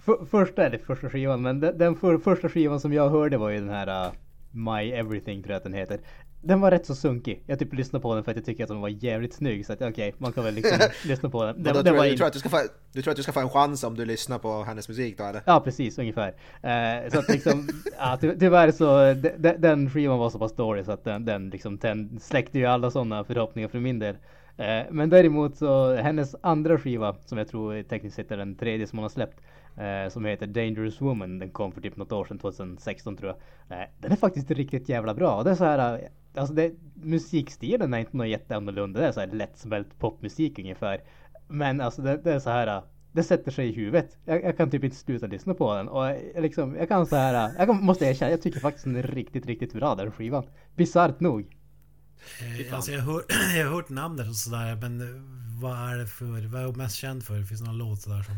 B: för, första, eller första skivan, men den, den för, första skivan som jag hörde var ju den här uh, My Everything tror jag att den heter. Den var rätt så sunkig. Jag typ lyssnade på den för att jag tycker att den var jävligt snygg så att okej, man kan väl liksom lyssna på den. Den, den
C: tror jag, du,
B: in...
C: tror att du, ska få, du tror att du ska få en chans om du lyssnar på hennes musik då eller?
B: Ja precis, ungefär. Eh, så att liksom, ja, ty tyvärr så, de, de, den skivan var så pass dålig så att den, den liksom tänd, släckte ju alla sådana förhoppningar för min del. Eh, men däremot så, hennes andra skiva, som jag tror tekniskt sett är den tredje som hon har släppt, eh, som heter Dangerous Woman, den kom för typ något år sedan, 2016 tror jag. Eh, den är faktiskt riktigt jävla bra. Det är så här, alltså det, musikstilen är inte något jätteannorlunda, det är så här lättsmält popmusik ungefär. Men alltså det, det är så här det sätter sig i huvudet. Jag, jag kan typ inte sluta lyssna på den. Och jag, liksom, jag kan så här, jag kan, måste erkänna, jag tycker faktiskt den är riktigt, riktigt bra den skivan. Bisarrt nog.
A: Eh, alltså jag, har hört, jag har hört namnet och sådär men eh, vad är det för, vad är hon mest känd för? Finns det någon låt sådär som...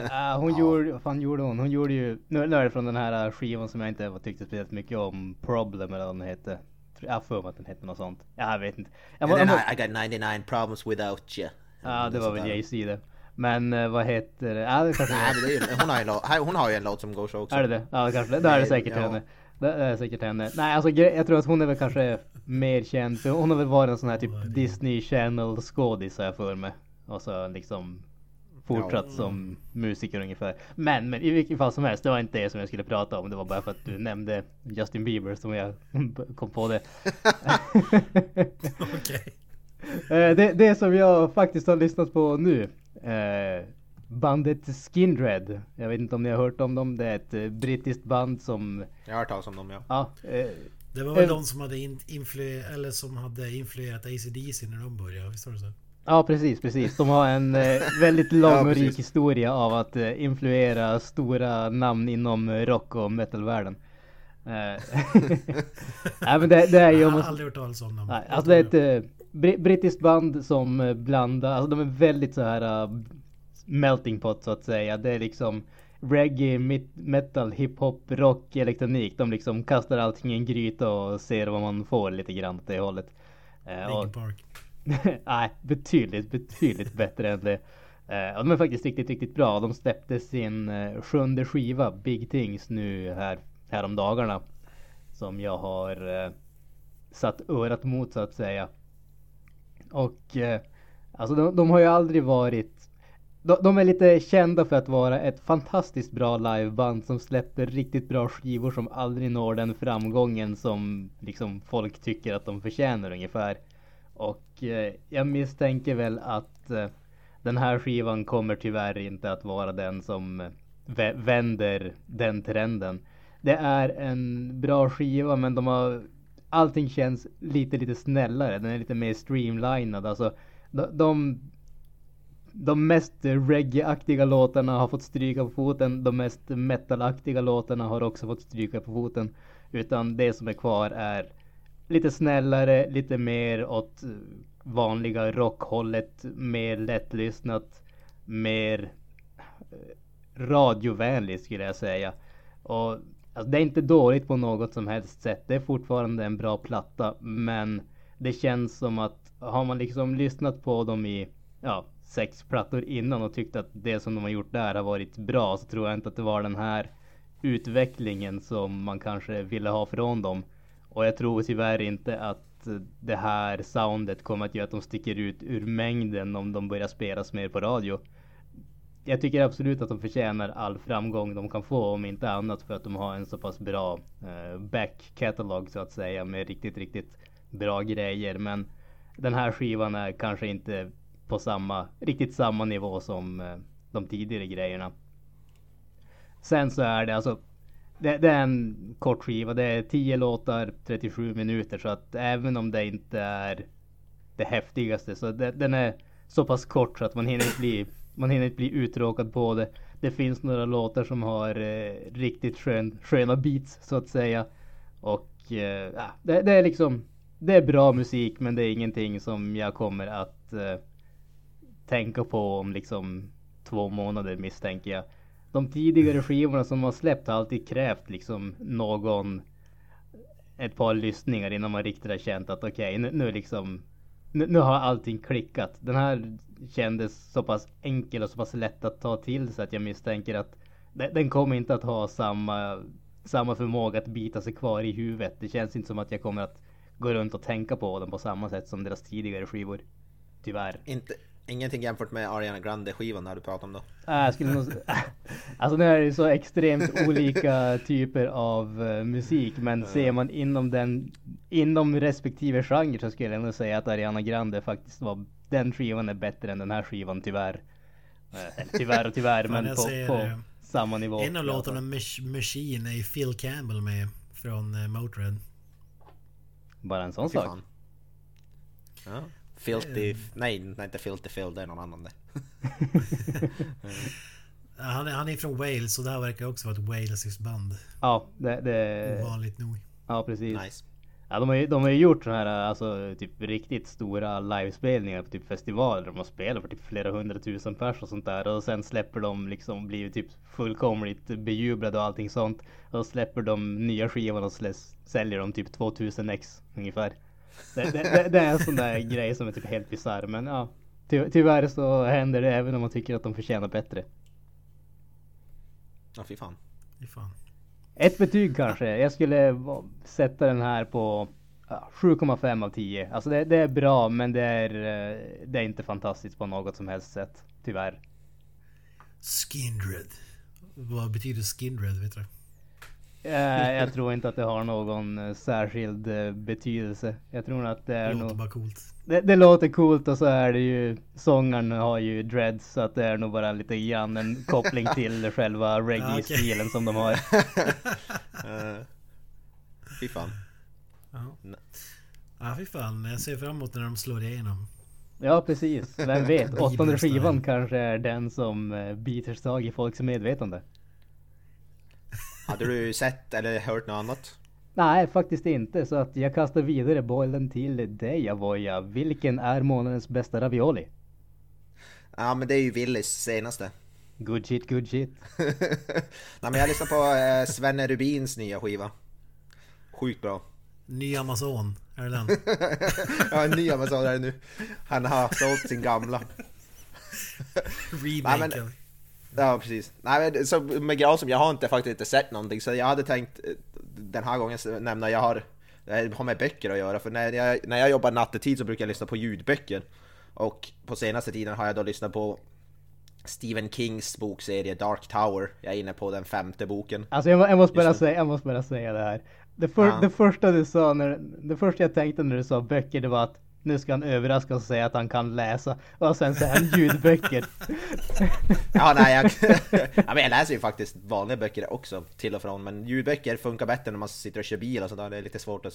B: Uh, hon gjorde, vad fan gjorde hon? Hon gjorde ju, nu, nu är det från den här uh, skivan som jag inte tyckte speciellt mycket om, Problem eller vad den hette. Jag har för mig att den hette något sånt. Ja, jag vet inte. Jag,
C: And
B: jag,
C: then I, I got 99 problems without you.
B: Ja, det var väl. Jay-Z det. Men eh, vad heter det? Ja, det kanske
C: Nej, men det är, hon, har ju en låt, hon har ju en låt som går så också.
B: Är det det? Ja, kanske det. Då är det säkert
C: ja.
B: henne. Det är säkert henne. Nej, alltså jag tror att hon är väl kanske mer känd för hon har väl varit en sån här typ Disney Channel skådis har jag för mig. Och så liksom fortsatt
C: Ja.
B: som musiker ungefär. Men, men i vilket fall som helst, det var inte det som jag skulle prata om. Det var bara för att du nämnde Justin Bieber som jag kom på det. Eh, det, det som jag faktiskt har lyssnat på nu. Eh, bandet Skindred. Jag vet inte om ni har hört om dem. Det är ett eh, brittiskt band som...
C: Jag har hört talas om dem ja.
B: Ja, eh,
A: Det var väl
B: Eh.
A: de som hade, in, influ, eller som hade influerat ACDC när de började, visst var det så?
B: Ja precis, precis. De har en eh, väldigt lång
C: Ja,
B: och rik historia av att eh, influera stora namn inom eh, rock och metalvärlden. Eh, Nej men det, det är ju...
A: Jag har aldrig hört talas om dem.
B: Nej, alltså det är ett eh, bri- brittiskt band som eh, blandar, alltså de är väldigt så här eh, melting pot så att säga. Det är liksom reggae, mit- metal, hiphop, rock, elektronik. De liksom kastar allting i en gryta och ser vad man får lite grann åt det hållet. Eh,
A: Linkin Park.
B: Nej, betydligt, betydligt bättre än det. Eh, de är faktiskt riktigt, riktigt bra. De släppte sin eh, sjunde skiva, Big Things, nu här, här om dagarna. Som jag har eh, satt örat mot så att säga. Och eh, alltså de, de har ju aldrig varit de, de är lite kända för att vara ett fantastiskt bra liveband som släpper riktigt bra skivor som aldrig når den framgången som liksom folk tycker att de förtjänar ungefär. Och eh, jag misstänker väl att eh, den här skivan kommer tyvärr inte att vara den som eh, vänder den trenden. Det är en bra skiva men de har Allting känns lite lite snällare. Den är lite mer streamlinad. Alltså de, de de mest reggae-aktiga låtarna har fått stryka på foten. De mest metal-aktiga låtarna har också fått stryka på foten. Utan det som är kvar är lite snällare, lite mer åt vanliga rockhållet. Mer lättlyssnat. Mer radiovänlig radiovänligt skulle jag säga. Och alltså, det är inte dåligt på något som helst sätt. Det är fortfarande en bra platta. Men det känns som att har man liksom lyssnat på dem i ja, sex plattor innan och tyckt att det som de har gjort där har varit bra så tror jag inte att det var den här utvecklingen som man kanske ville ha från dem. Och jag tror tyvärr inte att det här soundet kommer att göra att de sticker ut ur mängden om de börjar spelas mer på radio. Jag tycker absolut att de förtjänar all framgång de kan få om inte annat för att de har en så pass bra eh, back catalog så att säga med riktigt, riktigt bra grejer. Men den här skivan är kanske inte på samma, riktigt samma nivå som eh, de tidigare grejerna. Sen så är det alltså det, det är en kort skiva. Det är 10 låtar, 37 minuter. Så att även om det inte är det häftigaste så det, den är så pass kort så att man hinner inte bli, man hinner inte bli uttråkad på det. Det finns några låtar som har eh, riktigt skön, sköna beats så att säga. Och eh, det, det är liksom Det är bra musik men det är ingenting som jag kommer att eh, tänka på om liksom två månader misstänker jag. De tidigare skivorna som har släppt har alltid krävt liksom någon ett par lyssningar innan man riktigt har känt att okej nu, nu liksom nu, nu har allting klickat. Den här kändes så pass enkel och så pass lätt att ta till sig att jag misstänker att den, den kommer inte att ha samma samma förmåga att bita sig kvar i huvudet. Det känns inte som att jag kommer att gå runt och tänka på den på samma sätt som deras tidigare skivor. Tyvärr.
C: Inte, ingenting jämfört med Ariana Grande-skivan när du pratar om då.
B: Äh, jag skulle nog... Alltså nu är det så extremt olika typer av eh, musik. Men ser man inom den... Inom respektive genre så skulle jag nog säga att Ariana Grande faktiskt var... Den skivan är bättre än den här skivan tyvärr. Eh, eller tyvärr och tyvärr men på, på
A: eh,
B: samma nivå.
A: En av låtarna, Machine, är ju Phil Campbell med. Från uh, Motörhead.
B: Bara en sån sak.
C: Ja. Filthy... Nej, nej, inte Filthy Phil, det är någon annan det.
A: Han är, han är från Wales och det här verkar också vara ett walesiskt band.
B: Ja, det, det,
A: Ovanligt nog.
B: ja precis.
C: Nice.
B: Ja, de, har ju, de har ju gjort så här alltså typ riktigt stora livespelningar på typ festivaler. De har spelat för typ flera hundratusen pers och sånt där. Och sen släpper de liksom, blir typ fullkomligt bejublade och allting sånt. Och släpper de nya skivan och säljer de typ 2000 ex ungefär. Det, det, det, det är en sån där grej som är typ helt bisarr. Men ja, ty, tyvärr så händer det även om man tycker att de förtjänar bättre.
C: Ja, fy fan.
A: Fy fan.
B: Ett betyg kanske. Jag skulle sätta den här på ja, 7,5 av 10. Alltså det, det är bra men det är, eh, det är inte fantastiskt på något som helst sätt. Tyvärr.
A: Skindred. Vad betyder Skindred? Vet du?
B: Eh, jag tror inte att det har någon eh, särskild eh, betydelse. Jag tror att det
A: Det
B: är
A: låter
B: nog...
A: bara coolt.
B: Det, det låter coolt och så är det ju Sångaren har ju dreads så att det är nog bara lite grann en koppling till själva reggae-stilen som de har.
C: Uh, fy fan.
A: Ja. Ja, fy fan. Jag ser fram emot när de slår igenom.
B: Ja precis, vem vet? Åttonde skivan kanske är den som biter tag i folks medvetande.
C: Hade du sett eller hört något annat?
B: Nej, faktiskt inte. Så att jag kastar vidare bollen till dig Avoya. Vilken är månadens bästa ravioli?
C: Ja men det är ju Willys senaste.
B: Good shit, good shit.
C: Nej men jag lyssnar på eh, Svenne Rubins nya skiva. Sjukt bra.
A: Ny Amazon. Är det den?
C: Ja en ny Amazon är det nu. Han har sålt sin gamla.
A: Remake.
C: Ja precis. Nej men så med Granström, jag har inte faktiskt inte sett någonting så jag hade tänkt eh, den här gången nämna jag har det har med böcker att göra för när jag, när jag jobbar nattetid så brukar jag lyssna på ljudböcker. Och på senaste tiden har jag då lyssnat på Stephen Kings bokserie Dark Tower. Jag är inne på den femte boken.
B: Alltså jag, jag måste bara säga, jag måste bara säga det här. Det, för,
C: Ja.
B: det första du sa när, det första jag tänkte när du sa böcker det var att nu ska han överraska och säga att han kan läsa. Och sen säger han ljudböcker.
C: Ja, nej, jag, ja, men jag läser ju faktiskt vanliga böcker också till och från men ljudböcker funkar bättre när man sitter och kör bil och sådär. Det är lite svårt att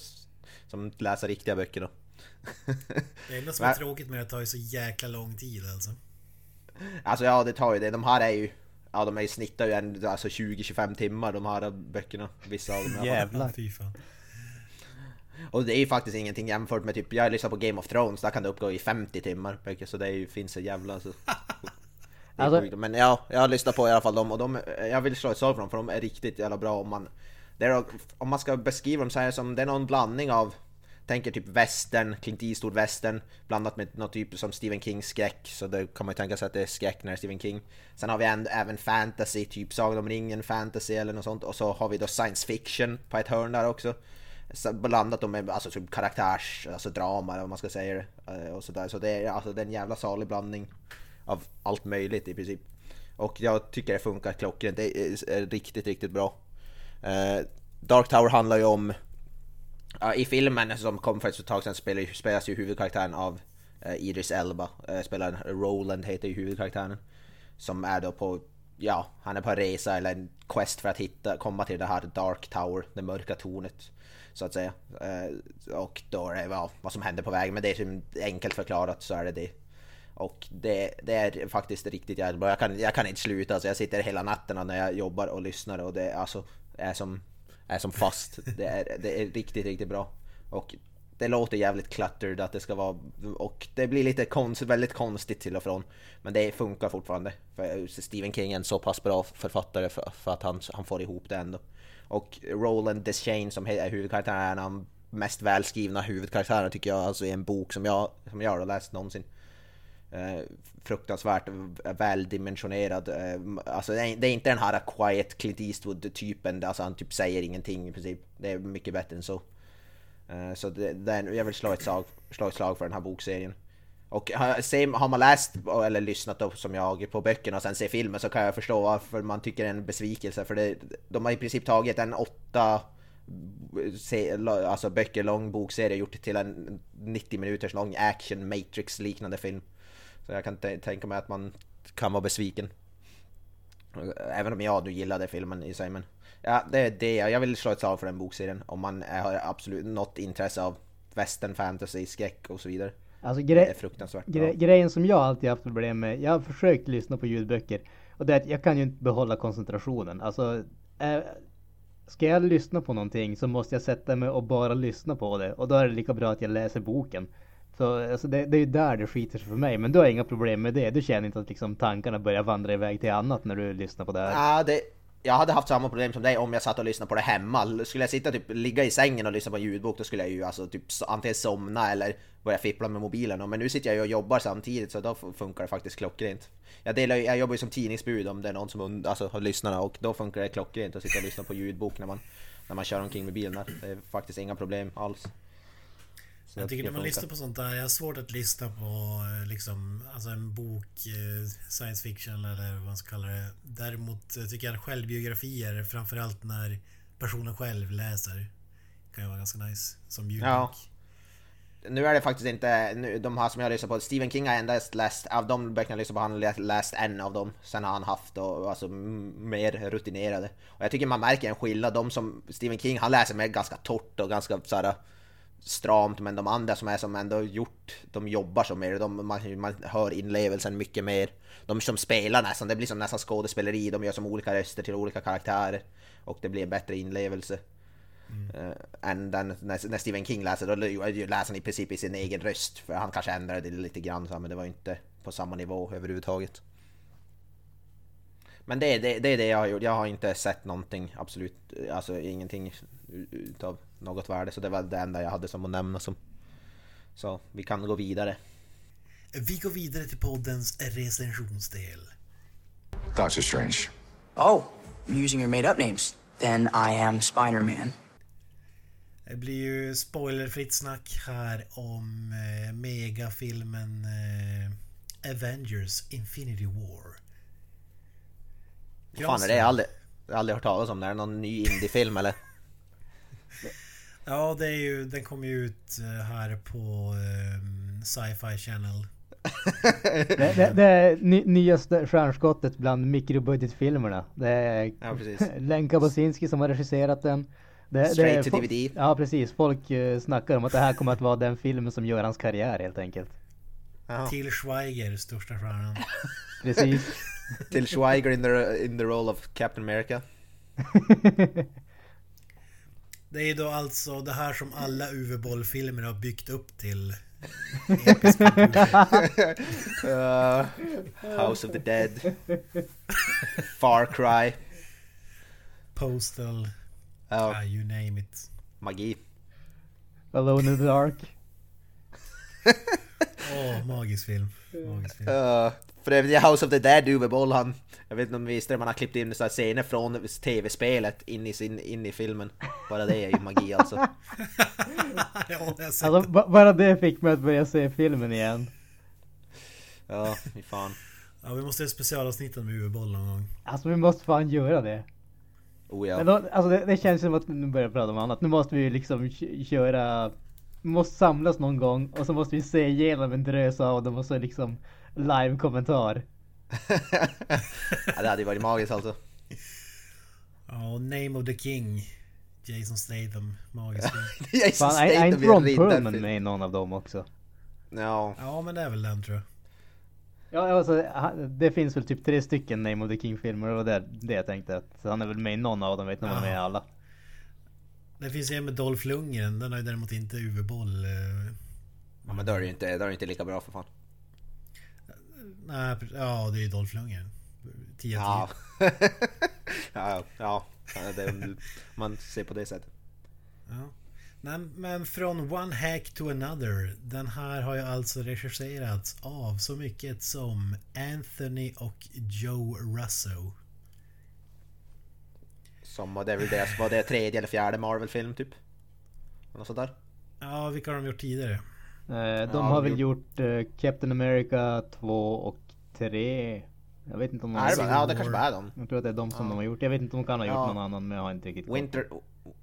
C: som läsa riktiga böcker då.
A: Det enda som är tråkigt med det tar ju så jäkla lång tid alltså.
C: Alltså ja, det tar ju det. De här är ju Ja de är ju snittar ju en, alltså 20-25 timmar de här böckerna, vissa av dem.
B: Jävlar.
A: Fy fan.
C: Och det är ju faktiskt ingenting jämfört med typ, jag lyssnar på Game of Thrones, där kan det uppgå i 50 timmar så det ju, finns en jävla är
B: Alltså-.
C: Men ja, jag har lyssnat på i alla fall dem och de, jag vill slå ett slag för dem för de är riktigt jävla bra om man är, Om man ska beskriva dem så är det som, det är någon blandning av Tänker typ western, Clint Eastwood western Blandat med något typ som Stephen Kings skräck Så det kan man ju tänka sig att det är skräck när det är Stephen King Sen har vi en, även fantasy, typ Sagan om ringen fantasy eller något sånt Och så har vi då science fiction på ett hörn där också så blandat dem med alltså typ karaktärs, alltså drama eller vad man ska säga det. Eh, så där. Så det är alltså det är en jävla salig blandning av allt möjligt i princip. Och jag tycker det funkar klockrent, det är, är riktigt, riktigt bra. Eh, Dark Tower handlar ju om, ja, i filmen som kom för ett tag sedan spelar, spelas ju huvudkaraktären av eh, Idris Elba. Eh, spelar Roland heter ju huvudkaraktären. Som är då på, ja, han är på en resa eller en quest för att hitta, komma till det här Dark Tower, det mörka tornet. Så att säga. Eh, och då är det ja, vad som händer på vägen, men det är som enkelt förklarat så är det det. Och det, det är faktiskt riktigt jävla bra. Jag kan, jag kan inte sluta, alltså jag sitter hela natten när jag jobbar och lyssnar och det alltså, är, som, är som fast. Det är, det är riktigt, riktigt bra. Och det låter jävligt cluttered att det ska vara och det blir lite konst, väldigt konstigt till och från. Men det funkar fortfarande. För Stephen King är en så pass bra författare för, för att han, han får ihop det ändå. Och Roland Deschain som är huvudkaraktären är en av de mest välskrivna huvudkaraktärerna tycker jag, alltså i en bok som jag, som jag har läst någonsin. Eh, fruktansvärt väldimensionerad. Eh, alltså det är, det är inte den här quiet Clint Eastwood typen, alltså han typ säger ingenting i princip. Det är mycket bättre än så. Eh, så det, den, jag vill slå ett, slag, slå ett slag för den här bokserien. Och eh, har, har man läst eller lyssnat då, som jag på böckerna och sen ser filmen så kan jag förstå varför man tycker det är en besvikelse. För det, de har i princip tagit en åtta eh, se, alltså böcker lång bokserie och gjort det till en 90 minuters lång action matrix liknande film. Så jag kan tänka mig att man kan vara besviken. Även om jag nu gillade filmen i sig men Ja det är det, jag vill slå ett slag för den bokserien om man har absolut något intresse av western, fantasy, skräck och så vidare.
B: Alltså
C: Det är
B: gre
C: fruktansvärt bra.
B: gre grejen som jag alltid haft problem med, jag har försökt lyssna på ljudböcker och det är att jag kan ju inte behålla koncentrationen. Alltså, eh, ska jag lyssna på någonting så måste jag sätta mig och bara lyssna på det och då är det lika bra att jag läser boken. Så alltså det, det är ju där det skiter sig för mig, men du har inga problem med det. Du känner inte att liksom tankarna börjar vandra iväg till annat när du lyssnar på det här.
C: Ja, det, jag hade haft samma problem som dig om jag satt och lyssnade på det hemma. Skulle jag sitta typ, ligga i sängen och lyssna på en ljudbok då skulle jag ju alltså typ antingen somna eller börja fippla med mobilen. Men nu sitter jag ju och jobbar samtidigt så då funkar det faktiskt klockrent. Jag, delar, jag jobbar ju som tidningsbud om det är någon som und- alltså, har lyssnarna och då funkar det klockrent att sitta och lyssna på ljudbok när man, när man kör omkring med bilen. Det är faktiskt inga problem alls. Så
A: Jag tycker när man
C: det
A: lyssnar på sånt där, jag har svårt att lyssna på eh, liksom, alltså en bok, eh, science fiction eller vad man ska kalla det. Däremot eh, tycker jag självbiografier, framförallt när personen själv läser, kan ju vara ganska nice. Som ljudbok.
C: Ja. Nu är det faktiskt inte, nu, de här som jag lyssnar på, Stephen King har endast läst, av de böckerna jag lyssnar på, han har läst, en av dem. Sen har han haft då, alltså mer rutinerade. Och jag tycker man märker en skillnad, de som, Stephen King, han läser med ganska torrt och ganska såhär stramt, men de andra som är som ändå gjort, de jobbar så mer, de, man, man hör inlevelsen mycket mer. De som spelar nästan, det blir som nästan skådespeleri, de gör som olika röster till olika karaktärer. Och det blir bättre inlevelse. Uh, än den, när, när Stephen King läser, då läser han i princip i sin egen röst. För han kanske ändrade det lite grann, men det var inte på samma nivå överhuvudtaget. Men det, det, det är det jag har gjort. Jag har inte sett någonting, absolut, alltså ingenting utav något värde. Så det var det enda jag hade som att nämna som. Så vi kan gå vidare.
A: Vi går vidare till poddens recensionsdel.
E: Doctor Strange.
F: Oh, I'm using your made up names. Then I am Spider-Man.
A: Det blir ju spoilerfritt snack här om eh, megafilmen eh, Avengers Infinity War.
C: Vad fan är det? Jag har aldrig, aldrig hört talas om det. Är det någon ny indiefilm eller?
A: Ja, det är ju, den kom ju ut eh, här på eh, Sci-Fi Channel.
B: Det, det, det är ny, nyaste stjärnskottet bland mikrobudgetfilmerna. Det är
C: Ja.
B: Lenka Bosinski som har regisserat den. Det, det
C: Straight
B: är
C: to DVD.
B: Ja precis, folk uh, snackar om att det här kommer att vara den filmen som gör hans karriär helt enkelt.
C: Ja.
A: Till Schweiger, största stjärnan.
B: Precis.
C: Till Schweiger in the, in the role of Captain America.
A: Det är då alltså det här som alla UV-bollfilmer har byggt upp till.
C: Uh, House of the Dead. Far Cry.
A: Postal,
C: Ja,
A: ah, you name it.
C: magi.
B: Alone in the Dark.
A: Åh, film. Magisk film.
C: Uh, för övrigt, House of the Dead, Uwe Boll, han... Jag vet inte om visste det, man har klippt in så här scener från tv-spelet in i, sin, in i filmen. Bara det är ju magi alltså.
A: ja,
B: Alltså ba- bara det fick mig att börja se filmen igen.
C: Ja, fy fan.
A: Ja, vi måste göra specialavsnitt om UV-boll någon gång.
B: Alltså vi måste fan göra det.
C: Oh ja.
B: Men då, alltså det, det känns som att nu börjar prata om annat. Nu måste vi ju liksom köra... Måste samlas någon gång och så måste vi se igenom en drös av dem och så liksom live-kommentar.
C: ja, det hade ju varit magiskt alltså.
A: Ja, och Name of the King. Jason Statham. Magisk film.
C: Jason
B: Fan, är, är
C: Statham
B: inte Ron. Perlman med i någon av dem också?
C: Ja,
A: Ja, men det är väl den tror jag.
B: Ja, alltså, det finns väl typ tre stycken Name of the King-filmer och det var det, det jag tänkte att han är väl med i någon av dem, vet inte om han är med i alla.
A: Det finns en med Dolph Lundgren. Den har ju däremot inte UV-boll. eh,
C: ja men då är det ju inte, då är inte lika bra för fan.
A: Nej, ja det är ju Dolph Lundgren. 10
C: Ja.
A: ja.
C: ja, ja. ja det, man ser på det sättet.
A: ja. Nej, men från One Hack to Another. Den här har ju alltså regisserats av så mycket som Anthony och Joe Russo.
C: Som var det väl deras, var det tredje eller fjärde Marvel-film typ? Något sånt där?
A: Ja, vilka har de gjort tidigare?
B: Eh, de
C: Ja,
B: har väl gjort eh, Captain America 2 och 3. Jag vet inte om de
C: det
B: har
C: ja, det kanske var de.
B: Jag tror att det är de som de har gjort. Jag vet inte om de kan ha gjort
C: Ja.
B: någon annan men jag har inte riktigt.
C: Winter,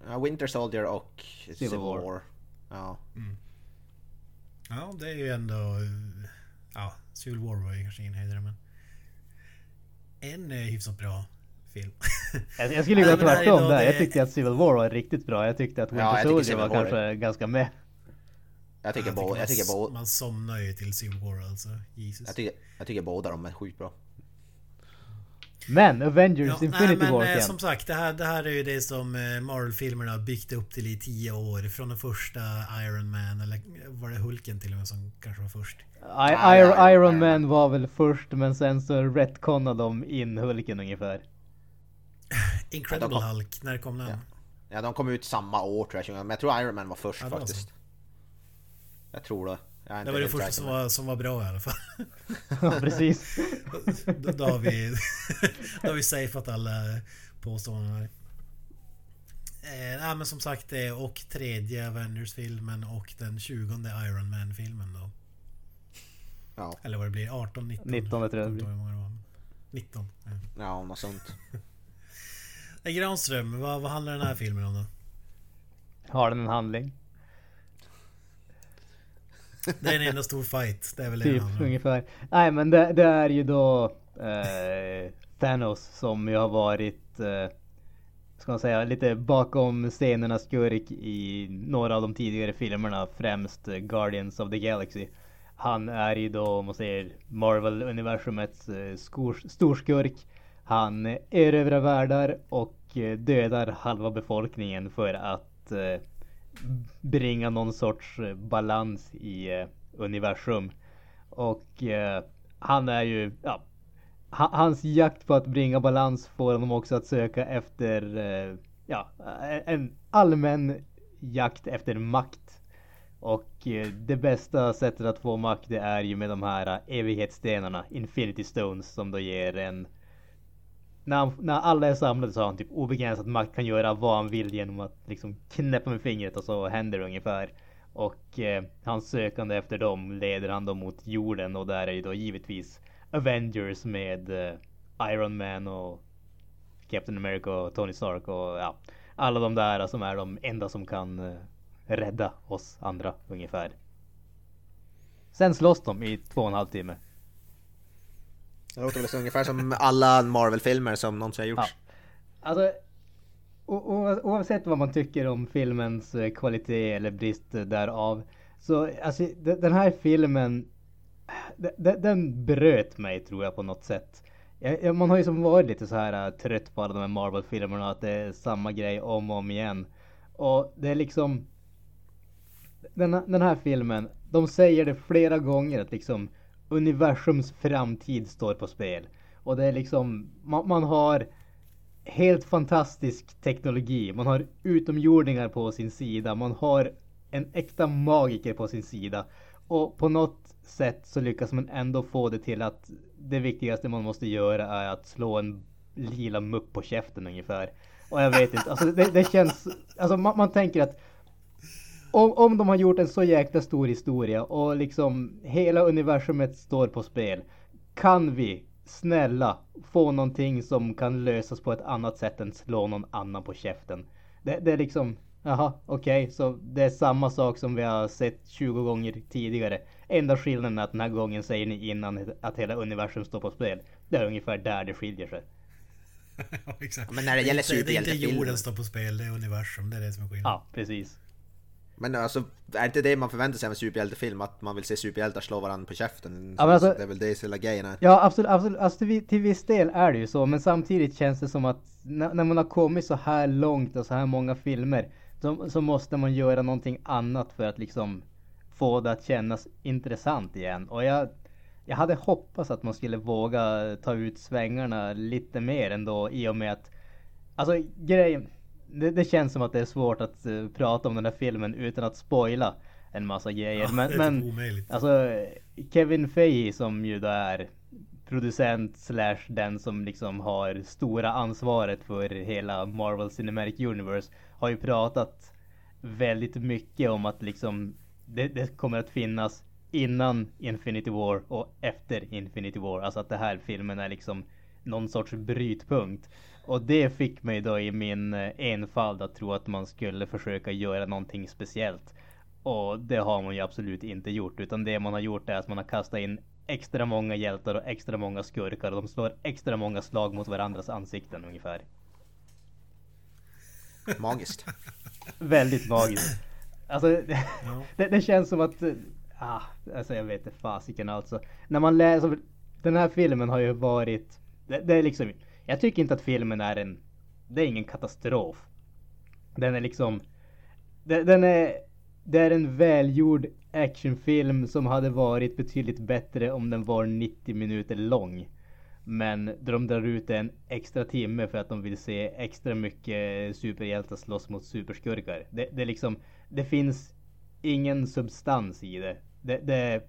C: ja, Winter Soldier och Civil,
B: War.
C: War. Ja.
A: Ja, det är ju ändå... Ja, Civil War var ju kanske ingen höjdare men... En eh, hyfsat bra film.
B: Jag, jag skulle gå
A: Nej,
B: tvärtom där. Jag tyckte att Civil War var riktigt bra. Jag tyckte att Winter
C: Ja, tycker
B: Soldier var
C: är-
B: kanske ganska med.
C: Jag tycker,
A: Jag
C: bo,
A: man
C: jag, tycker bo,
A: Man somnar ju till Civil War alltså. Jesus.
C: jag, tycker, jag tycker båda de är sjukt bra.
B: Men Avengers
A: Ja, nej,
B: Infinity
A: men
B: War
A: eh,
B: igen.
A: som sagt, det här, det här är ju det som eh, Marvel-filmerna har byggt upp till i tio år. Från den första Iron Man, eller var det Hulken till och med som kanske var först?
B: I,
C: Ja,
B: Iron, Iron. Man var väl först men sen så retconade de in Hulken ungefär.
A: Incredible
C: Ja, kom-
A: Hulk, när kom den?
C: Ja. Ja, de kom ut samma år tror jag, men jag tror Iron Man var först
A: Ja,
C: faktiskt. Jag tror det. Jag
A: Det var det första som var, som var bra i alla fall.
B: Ja precis.
A: då, då, har vi, då har vi safeat alla påståenden här. Eh, men som sagt det och tredje Avengers-filmen och den tjugonde Iron Man-filmen då.
C: Ja,
A: Eller vad det blir, 18, 19?
B: 19 tror jag det blir.
A: inte ihåg hur många det var. 19. Ja.
C: ja något sånt.
A: Granström, vad, vad handlar den här filmen om då?
B: Har den en handling?
A: Det är en enda stor fight. Det är väl det
B: Typ
A: om.
B: ungefär. Nej men det, det är ju då eh, Thanos som ju har varit eh, Ska man säga lite bakom scenerna skurk i några av de tidigare filmerna. Främst eh, Guardians of the Galaxy. Han är ju då om man säger Marvel-universumets eh, skor- storskurk. Han erövrar världar och eh, dödar halva befolkningen för att eh, bringa någon sorts eh, balans i universum. Och han är ju, ja, hans jakt på att bringa balans får honom också att söka efter, ja, en allmän jakt efter makt. Och det bästa sättet att få makt det är ju med de här evighetsstenarna, Infinity Stones, som då ger en när, han, när alla är samlade så har han typ obegränsad makt, kan göra vad han vill genom att liksom knäppa med fingret och så händer det ungefär. Och eh, hans sökande efter dem leder han då mot jorden och där är ju då givetvis Avengers med eh, Iron Man och Captain America och Tony Stark och ja, alla de där som är de enda som kan eh, rädda oss andra ungefär. Sen slåss de i två och en halv timme.
C: Det låter väl så ungefär som alla Marvel-filmer som någonsin har
B: Ja.
C: gjorts.
B: Alltså, oavsett vad man tycker om filmens eh, kvalitet eller brist därav. Så alltså, den här filmen, den bröt mig tror jag på något sätt. Jag, man har ju som varit lite så här eh, trött på alla de här Marvel-filmerna, att det är samma grej om och om igen. Och det är liksom den, här- den här filmen, de säger det flera gånger att liksom universums framtid står på spel. Och det är liksom, man, man har helt fantastisk teknologi. Man har utomjordingar på sin sida. Man har en äkta magiker på sin sida. Och på något sätt så lyckas man ändå få det till att det viktigaste man måste göra är att slå en lila mupp på käften ungefär. Och jag vet inte, alltså det, det känns, alltså man, man tänker att om, om de har gjort en så jäkla stor historia och liksom hela universumet står på spel. Kan vi, snälla, få någonting som kan lösas på ett annat sätt än slå någon annan på käften? Det, det är liksom, jaha, okej, så det är samma sak som vi har sett 20 gånger tidigare. Enda skillnaden är att den här gången säger ni innan att hela universum står på spel. Det är ungefär där det skiljer sig.
A: ja, exakt.
C: Men när det gäller
A: är inte, det är inte
C: superhjältefilmer-
A: jorden står på spel, det är universum. Det är det som är skillnaden.
B: Ja, precis.
C: Men alltså, är inte det man förväntar sig av en superhjältefilm? Att man vill se superhjältar slå varandra på käften?
B: Ja, alltså-
C: det är väl det hela grejen är.
B: Ja absolut, absolut. Alltså, till, till viss del är det ju så. Men samtidigt känns det som att när, när man har kommit så här långt och så här många filmer. Så, så måste man göra någonting annat för att liksom få det att kännas intressant igen. Och jag, jag hade hoppats att man skulle våga ta ut svängarna lite mer ändå i och med att Alltså grejen det, det känns som att det är svårt att eh, prata om den här filmen utan att spoila en massa grejer.
A: Ja,
B: men, men. Alltså Kevin Feige som ju då är producent slash den som liksom har stora ansvaret för hela Marvel Cinematic Universe har ju pratat väldigt mycket om att liksom det, det kommer att finnas innan Infinity War och efter Infinity War. Alltså att det här filmen är liksom någon sorts brytpunkt. Och det fick mig då i min eh, enfald att tro att man skulle försöka göra någonting speciellt. Och det har man ju absolut inte gjort. Utan det man har gjort är att man har kastat in extra många hjältar och extra många skurkar. Och de slår extra många slag mot varandras ansikten ungefär.
C: Magiskt.
B: Väldigt magiskt. Alltså,
A: Ja.
B: det, det känns som att... eh, Ah, alltså jag vet inte fasiken alltså. När man läser... Den här filmen har ju varit... Det, det är liksom... Jag tycker inte att filmen är en... Det är ingen katastrof. Den är liksom... det- Den är... Det är en välgjord actionfilm som hade varit betydligt bättre om den var 90 minuter lång. Men de drar ut en extra timme för att de vill se extra mycket superhjältar slåss mot superskurkar. Det, det liksom, det finns ingen substans i det. det, det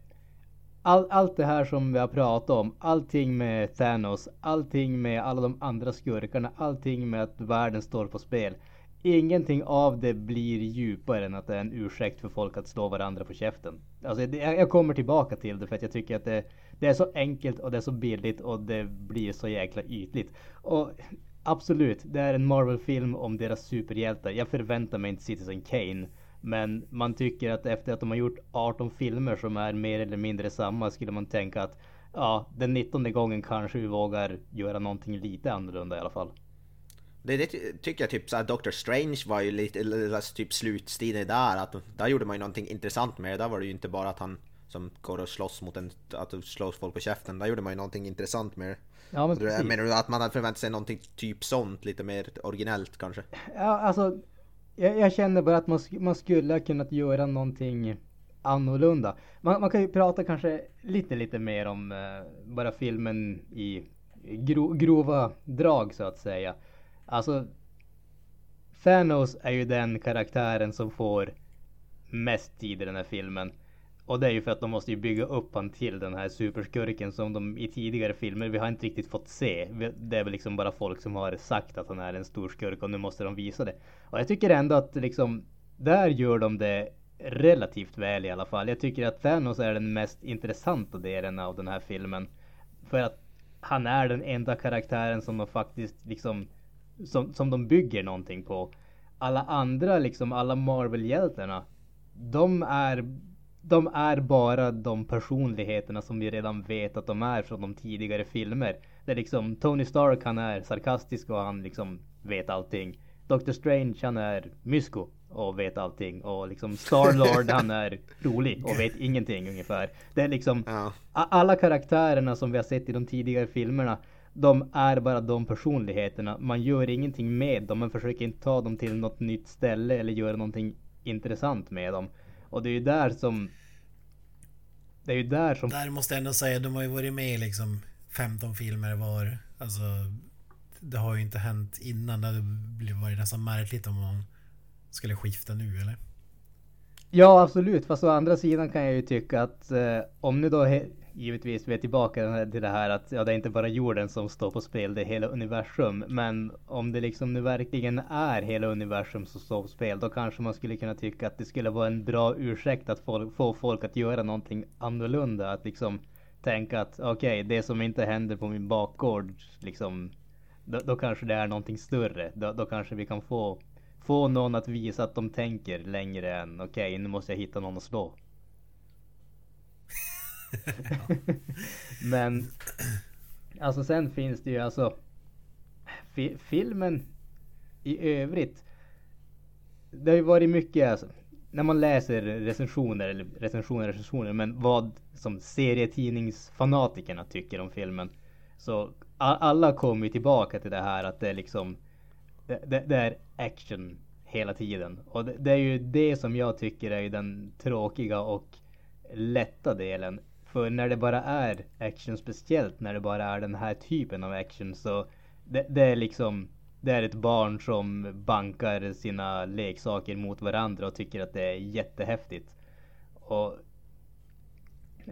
B: all, allt det här som vi har pratat om, allting med Thanos, allting med alla de andra skurkarna, allting med att världen står på spel. ingenting av det blir djupare än att det är en ursäkt för folk att slå varandra på käften. Alltså det, jag kommer tillbaka till det för att jag tycker att det, det är så enkelt och det är så billigt och det blir så jäkla ytligt. Och absolut, det är en Marvel-film om deras superhjältar. Jag förväntar mig inte Citizen Kane. Men man tycker att efter att de har gjort 18 filmer som är mer eller mindre samma skulle man tänka att ja, den 19 gången kanske vi vågar göra någonting lite annorlunda i alla fall.
C: Det, det tycker jag typ såhär, Doctor Strange var ju lite, lite typ slutstilen där, att där gjorde man ju någonting intressant med det. Där var det ju inte bara att han som går och slåss mot en, att slåss folk på käften. Där gjorde man ju någonting intressant med det.
B: Ja, men precis.
C: Menar du att man hade förväntat sig någonting typ sånt, lite mer originellt kanske?
B: Ja, alltså jag, jag känner bara att man, man skulle ha kunnat göra någonting annorlunda. Man, man kan ju prata kanske lite, lite mer om eh, bara filmen i gro, grova drag så att säga. Alltså Thanos är ju den karaktären som får mest tid i den här filmen. Och det är ju för att de måste ju bygga upp han till den här superskurken som de i tidigare filmer, vi har inte riktigt fått se. Det är väl liksom bara folk som har sagt att han är en stor skurk och nu måste de visa det. Och jag tycker ändå att liksom, där gör de det relativt väl i alla fall. Jag tycker att Thanos är den mest intressanta delen av den här filmen. För att han är den enda karaktären som de faktiskt liksom som, som de bygger någonting på. Alla andra liksom, alla Marvel-hjältarna. De är de är bara de personligheterna som vi redan vet att de är från de tidigare filmer. Det är liksom Tony Stark han är sarkastisk och han liksom vet allting. Doctor Strange han är mysko och vet allting och liksom Starlord han är rolig och vet ingenting ungefär. Det är liksom ja. alla karaktärerna som vi har sett i de tidigare filmerna. De är bara de personligheterna. Man gör ingenting med dem. Man försöker inte ta dem till något nytt ställe eller göra någonting intressant med dem. Och det är ju där som... Det är ju där som...
A: Där måste jag ändå säga, de har ju varit med i liksom 15 filmer var. Alltså... Det har ju inte hänt innan. Det hade varit nästan märkligt om man skulle skifta nu eller?
B: Ja absolut, fast å andra sidan kan jag ju tycka att eh, om nu då givetvis vi är tillbaka till det här att ja, det är inte bara jorden som står på spel, det är hela universum. Men om det liksom nu verkligen är hela universum som står på spel, då kanske man skulle kunna tycka att det skulle vara en bra ursäkt att få, få folk att göra någonting annorlunda. Att liksom tänka att okej, okay, det som inte händer på min bakgård, liksom, då, då kanske det är någonting större. Då, då kanske vi kan få få någon att visa att de tänker längre än okej, okay, nu måste jag hitta någon att slå. Men alltså sen finns det ju alltså fi filmen i övrigt. Det har ju varit mycket alltså, när man läser recensioner eller recensioner recensioner men vad som serietidningsfanatikerna tycker om filmen. Så alla kommer ju tillbaka till det här att det är liksom det, det, det är action hela tiden. Och det, det, är ju det som jag tycker är den tråkiga och lätta delen. För när det bara är action, speciellt när det bara är den här typen av action så det, det är liksom det är ett barn som bankar sina leksaker mot varandra och tycker att det är jättehäftigt. Och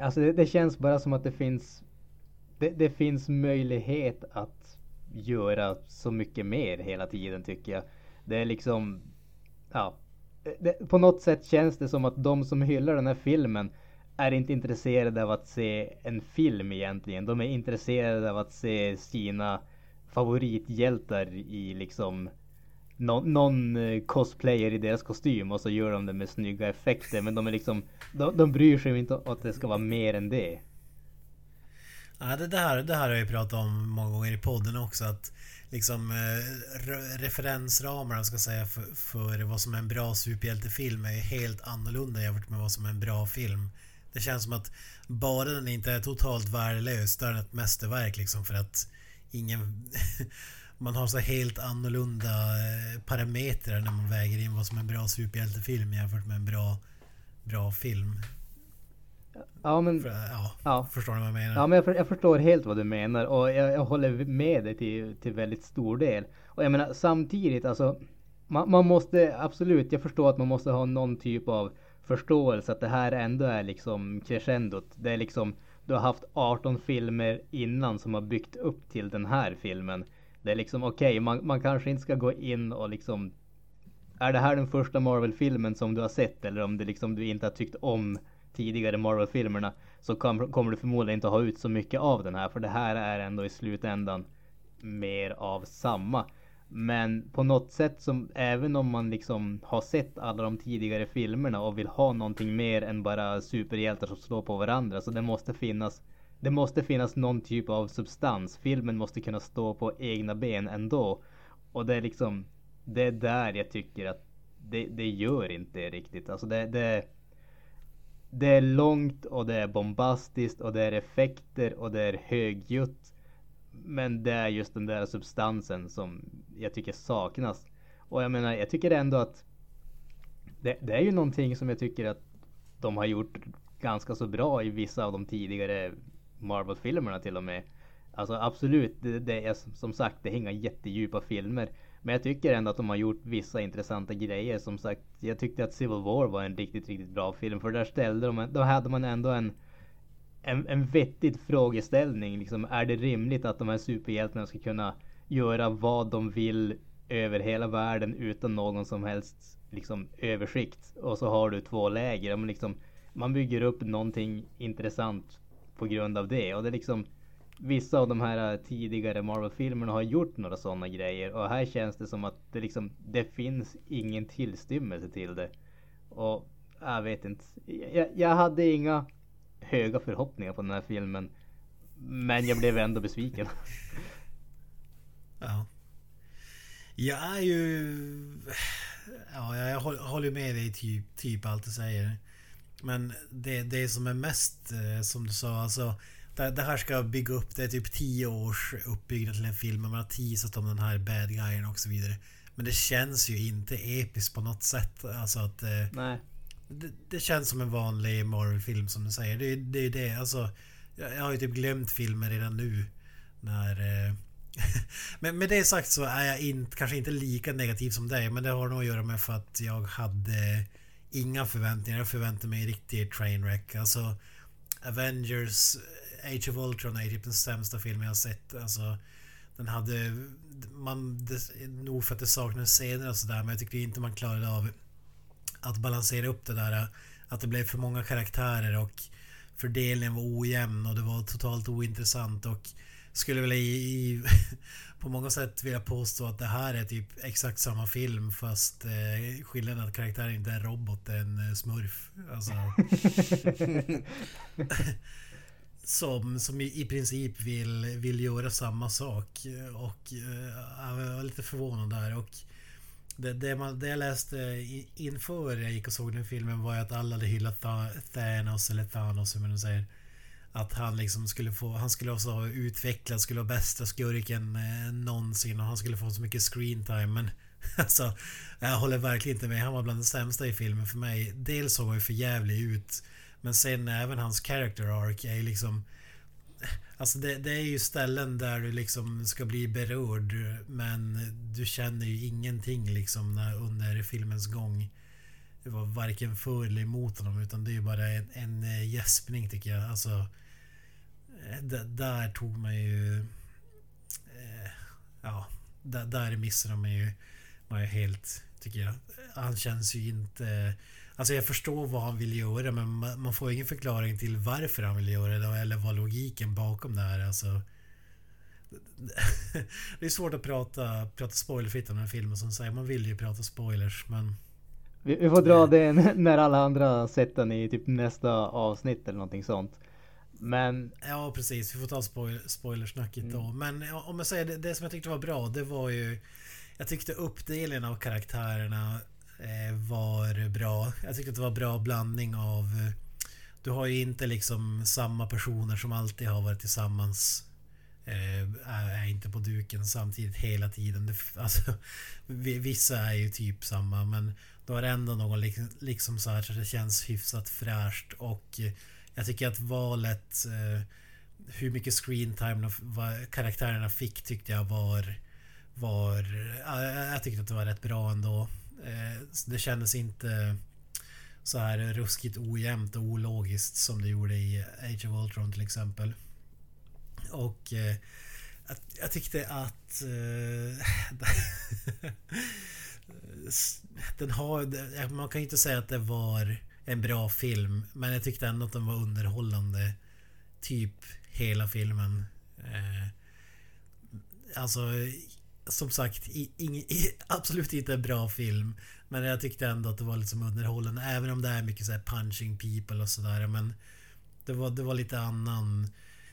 B: Alltså det, det känns bara som att det finns det, det, finns möjlighet att göra så mycket mer hela tiden tycker jag. Det är liksom Ja det, På något sätt känns det som att de som hyllar den här filmen är inte intresserade av att se en film egentligen. De är intresserade av att se sina favorithjältar i liksom någon, någon cosplayer i deras kostym och så gör de det med snygga effekter. Men de är liksom, de, de bryr sig inte om att det ska vara mer än det.
A: Ja, det, här, det här har jag pratat om många gånger i podden också. Att liksom eh, referensramarna ska säga för, för vad som är en bra superhjältefilm är helt annorlunda jämfört med vad som är en bra film. Det känns som att bara den inte är totalt värdelös, då är den ett mästerverk liksom för att ingen... man har så helt annorlunda eh, parametrar när man väger in vad som är en bra superhjältefilm jämfört med en bra, bra film.
B: Ja men...
A: För, ja, ja, Förstår ni vad jag menar?
B: Ja men jag, för, jag förstår helt vad du menar och jag, jag, håller med dig till, till väldigt stor del. Och jag menar samtidigt alltså man, man måste absolut, jag förstår att man måste ha någon typ av förståelse att det här ändå är liksom crescendot. Det är liksom, du har haft 18 filmer innan som har byggt upp till den här filmen. Det är liksom okej, okay, man, man kanske inte ska gå in och liksom är det här den första Marvel-filmen som du har sett eller om det liksom du inte har tyckt om tidigare Marvel-filmerna så kom, kommer du förmodligen inte ha ut så mycket av den här för det här är ändå i slutändan mer av samma. Men på något sätt som även om man liksom har sett alla de tidigare filmerna och vill ha någonting mer än bara superhjältar som slår på varandra så det måste finnas det måste finnas någon typ av substans. Filmen måste kunna stå på egna ben ändå. Och det är liksom Det är där jag tycker att det, det gör inte riktigt. Alltså det, det Det är långt och det är bombastiskt och det är effekter och det är högljutt. Men det är just den där substansen som jag tycker saknas. Och jag menar, jag tycker ändå att det, det är ju någonting som jag tycker att de har gjort ganska så bra i vissa av de tidigare Marvel-filmerna till och med. Alltså absolut, det, det, är som sagt, det är inga jättedjupa filmer. Men jag tycker ändå att de har gjort vissa intressanta grejer. Som sagt, jag tyckte att Civil War var en riktigt, riktigt bra film. För där ställde de, då hade man ändå en en, en vettig frågeställning. Liksom, är det rimligt att de här superhjältarna ska kunna göra vad de vill över hela världen utan någon som helst liksom, översikt? Och så har du två läger. Man, liksom, man bygger upp någonting intressant på grund av det. Och det är liksom Vissa av de här tidigare Marvel-filmerna har gjort några sådana grejer och här känns det som att det liksom Det finns ingen tillstymmelse till det. Och jag vet inte. Jag, jag hade inga höga förhoppningar på den här filmen. Men jag blev ändå besviken.
A: Ja. Jag är ju... Ja, jag håller med dig typ, typ allt du säger. Men det, det som är mest, eh, som du sa, alltså det, det här ska bygga upp, det är typ 10 års uppbyggnad till en film. Man har teasat om den här bad guyen och så vidare. Men det känns ju inte episkt på något sätt. Alltså att... Eh,
B: Nej.
A: Det, det, känns som en vanlig Marvel-film som du säger. Det, det är det. Alltså, jag, har ju typ glömt filmer redan nu. När... Eh, men med det sagt så är jag in, kanske inte lika negativ som dig. Men det har nog att göra med för att jag hade inga förväntningar. Jag förväntade mig riktigt trainwreck. Alltså Avengers eh, Age of Ultron är typ den sämsta filmen jag sett. Alltså, den hade... Man, det, nog för att det saknades scener och sådär men jag tyckte inte man klarade av att balansera upp det där. Att det blev för många karaktärer och fördelningen var ojämn och det var totalt ointressant och skulle väl i, i på många sätt vilja påstå att det här är typ exakt samma film fast eh, skillnaden att karaktären inte är en robot, det är en eh, smurf. Alltså. som, som i, princip vill, vill göra samma sak. Och uh, jag var lite förvånad där. Och det, det, man, det jag läste inför jag gick och såg den filmen var att alla hade hyllat Thanos eller Thanos hur man säger. Att han liksom skulle få, han skulle också utvecklas, skulle vara bästa skurken eh, någonsin och han skulle få så mycket screen time men Alltså, jag håller verkligen inte med. Han var bland de sämsta i filmen för mig. Dels såg han ju för jävlig ut. Men sen även hans character arc är ju liksom... Alltså det, det, är ju ställen där du liksom ska bli berörd men du känner ju ingenting liksom när, under filmens gång. Det var varken för eller emot honom utan det är ju bara en, en eh, gäspning tycker jag. Alltså... Eh, det, där tog man ju... Eh, ja, där, där missade man ju... man ju helt, tycker jag. Han känns ju inte Alltså jag förstår vad han vill göra men man får ingen förklaring till varför han vill göra det eller vad logiken bakom det är. Alltså, det är svårt att prata, prata spoilerfritt om den här filmen som säger. Man vill ju prata spoilers men...
B: Vi, vi får dra det när alla andra sett den i typ nästa avsnitt eller någonting sånt. Men...
A: Ja precis, vi får ta spoil spoilersnacket mm. då. Men om jag säger det, det som jag tyckte var bra det var ju... Jag tyckte uppdelningen av karaktärerna Eh, var bra. Jag tyckte att det var bra blandning av... Eh, du har ju inte liksom samma personer som alltid har varit tillsammans. Eh, är inte på duken samtidigt hela tiden. Alltså, vissa är ju typ samma men du har ändå någon liksom så här så det känns hyfsat fräscht och jag tycker att valet hur mycket screentime karaktärerna fick tyckte jag var var... Jag tyckte att det var rätt bra ändå. Eh, det kändes inte så här ruskigt ojämnt och ologiskt som det gjorde i Age of Ultron till exempel. Och eh, jag tyckte att... Eh, Den har... Man kan ju inte säga att det var en bra film. Men jag tyckte ändå att den var underhållande. Typ hela filmen. Eh, alltså... Som sagt, i, ing, i, absolut inte en bra film. Men jag tyckte ändå att det var liksom underhållande. Även om det är mycket så här punching people och sådär. Men det var, det var lite annan...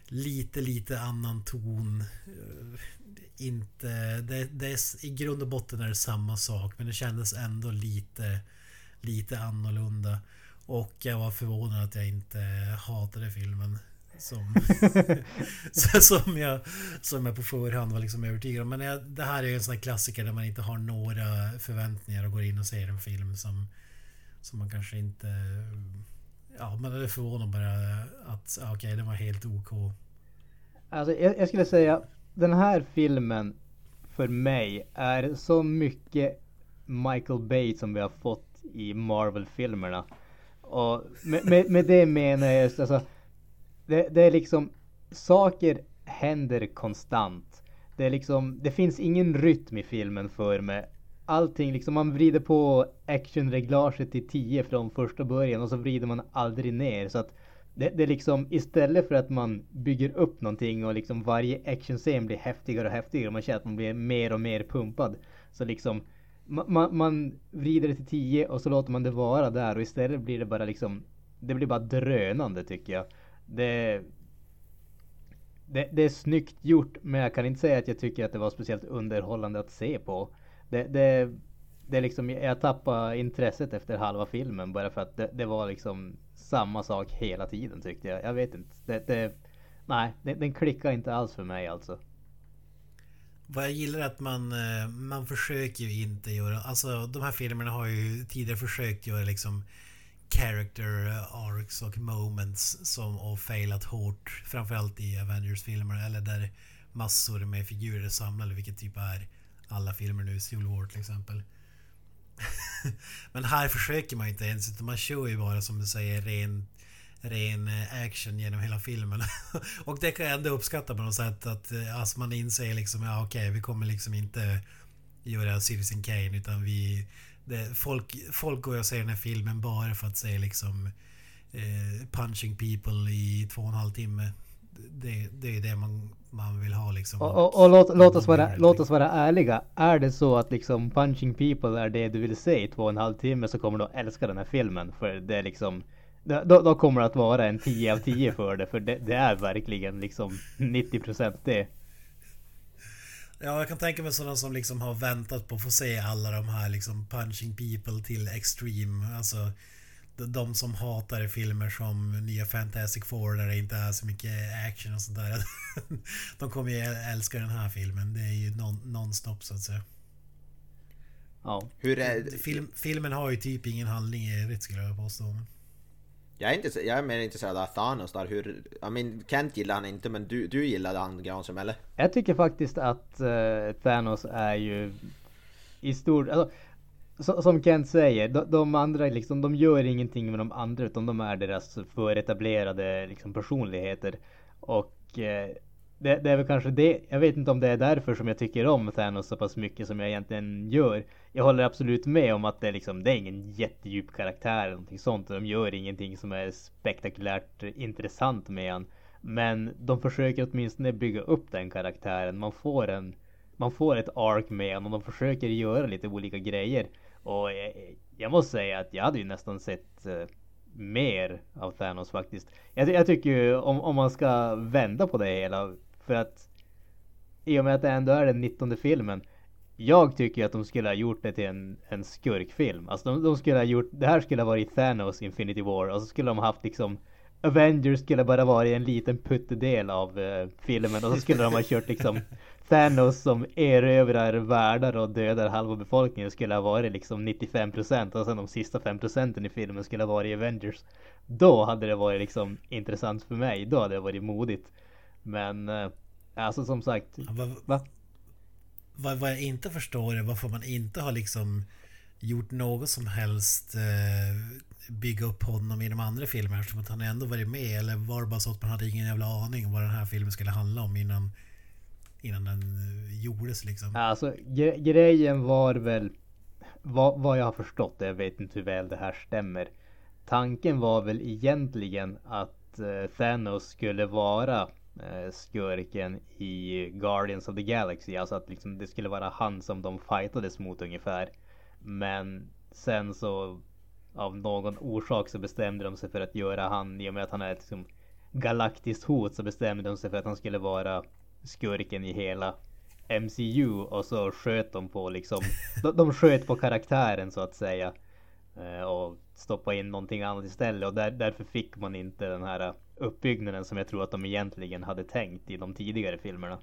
A: Lite, lite annan ton. Eh, inte... Det, det är, I grund och botten är det samma sak. Men det kändes ändå lite... Lite annorlunda. Och jag var förvånad att jag inte hatade filmen. Som, som, jag, som jag på förhand var liksom övertygad om. Men jag, det här är ju en sån här klassiker där man inte har några förväntningar och går in och ser en film som, som man kanske inte... Ja, man är förvånad bara att okej, okej, den var helt OK.
B: Alltså jag, jag skulle säga den här filmen för mig är så mycket Michael Bay som vi har fått i Marvel-filmerna. Och med, med, med det menar jag just alltså det, det är liksom saker händer konstant. Det är liksom, det finns ingen rytm i filmen för mig. Allting liksom, man vrider på actionreglaget till 10 från första början och så vrider man aldrig ner. Så att det, det är liksom istället för att man bygger upp någonting och liksom varje actionscen blir häftigare och häftigare och man känner att man blir mer och mer pumpad. Så liksom man, man, man vrider det till 10 och så låter man det vara där och istället blir det bara liksom Det blir bara drönande tycker jag. Det, det, det är snyggt gjort men jag kan inte säga att jag tycker att det var speciellt underhållande att se på. Det, det, det är liksom, jag tappade intresset efter halva filmen bara för att det, det var liksom samma sak hela tiden tyckte jag. Jag vet inte. Det, det, nej, det, den klickar inte alls för mig alltså.
A: Vad jag gillar är att man, eh, man försöker ju inte göra... Alltså de här filmerna har ju tidigare försökt göra liksom character arcs och moments som har failat hårt. Framförallt i Avengers-filmer eller där massor med figurer är samlade, vilket typ är alla filmer nu, Civil War till exempel. Men här försöker man inte ens utan man kör ju bara som du säger ren ren action genom hela filmen. och det kan jag ändå uppskatta på något sätt att eh, alltså man inser liksom ja okej vi kommer liksom inte göra Citizen Kane utan vi det, folk, folk går och ser den här filmen bara för att se liksom eh, punching people i två och en halv timme. Det, det är det man, man vill ha liksom.
B: Och, och, och låt, låt, oss vara, låt oss vara ärliga. Är det så att liksom punching people är det du vill se i två och en halv timme så kommer du att älska den här filmen. För det är liksom då, då kommer det att vara en 10 av 10 för det. För det, det är verkligen liksom 90% det.
A: Ja, jag kan tänka mig sådana som liksom har väntat på att få se alla de här liksom punching people till extreme. Alltså de, som hatar filmer som nya Fantastic Four där det inte är så mycket action och sånt där. De kommer ju älska den här filmen. Det är ju non, non-stop så att säga.
B: Ja.
C: Hur är...
A: Film, filmen har ju typ ingen handling i övrigt skulle jag påstå. Men-
C: jag är, inte, jag är mer intresserad av Thanos där, hur... I mean, Kent gillar han inte men du, du gillade han Granström eller?
B: Jag tycker faktiskt att uh, Thanos är ju i stor... Alltså, so, som Kent säger, de, de andra liksom, de gör ingenting med de andra utan de är deras företablerade liksom, personligheter. Och eh, det, det är väl kanske det, jag vet inte om det är därför som jag tycker om Thanos så pass mycket som jag egentligen gör. Jag håller absolut med om att det är liksom, det är ingen jättedjup karaktär eller någonting sånt. De gör ingenting som är spektakulärt intressant med han. Men de försöker åtminstone bygga upp den karaktären. Man får en man får ett ark med honom och de försöker göra lite olika grejer. Och jag, jag måste säga att jag hade ju nästan sett eh, mer av Thanos faktiskt. Jag, jag tycker ju om, om man ska vända på det hela. För att i och med att det ändå är den 19 filmen. Jag tycker att de skulle ha gjort det till en, en skurkfilm. Alltså de, de skulle ha gjort, det här skulle ha varit Thanos Infinity War och så skulle de ha haft liksom Avengers skulle bara vara en liten puttedel av eh, filmen och så skulle de ha kört liksom Thanos som erövrar världar och dödar halva befolkningen skulle ha varit liksom 95% och sen de sista 5% i filmen skulle ha varit Avengers. Då hade det varit liksom intressant för mig. Då hade det varit modigt. Men eh, alltså som sagt.
A: Vad,
B: Va?
A: vad, vad jag inte förstår är varför man inte har liksom gjort något som helst eh, bygga upp honom i de andra filmerna eftersom att han ändå varit med eller var det bara så att man hade ingen jävla aning om vad den här filmen skulle handla om innan innan den eh, gjordes liksom.
B: Alltså gre- grejen var väl vad, vad jag har förstått, jag vet inte hur väl det här stämmer. Tanken var väl egentligen att eh, Thanos skulle vara Eh, skurken i Guardians of the Galaxy. Alltså att liksom det skulle vara han som de fightades mot ungefär. Men sen så av någon orsak så bestämde de sig för att göra han, i och med att han är ett liksom, galaktiskt hot, så bestämde de sig för att han skulle vara skurken i hela MCU och så sköt de på liksom, de, de sköt på karaktären så att säga. Eh, och stoppa in någonting annat istället och där, därför fick man inte den här uppbyggnaden som jag tror att de egentligen hade tänkt i de tidigare filmerna.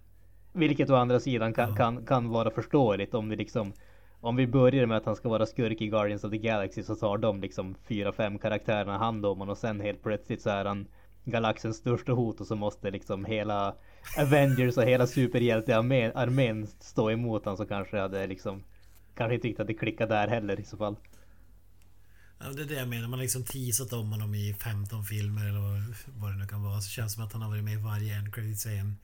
B: Vilket å andra sidan kan, kan, kan vara förståeligt om vi liksom om vi börjar med att han ska vara skurk i Guardians of the Galaxy så tar de liksom fyra, fem karaktärerna hand om honom och sen helt plötsligt så är han galaxens största hot och så måste liksom hela Avengers och hela superhjältearmén stå emot honom så kanske hade liksom kanske inte riktigt hade klickat där heller i så fall.
A: Ja, det är det jag menar. Man har liksom teasat om honom i 15 filmer eller vad det nu kan vara. Så känns det som att han har varit med i varje end credit scen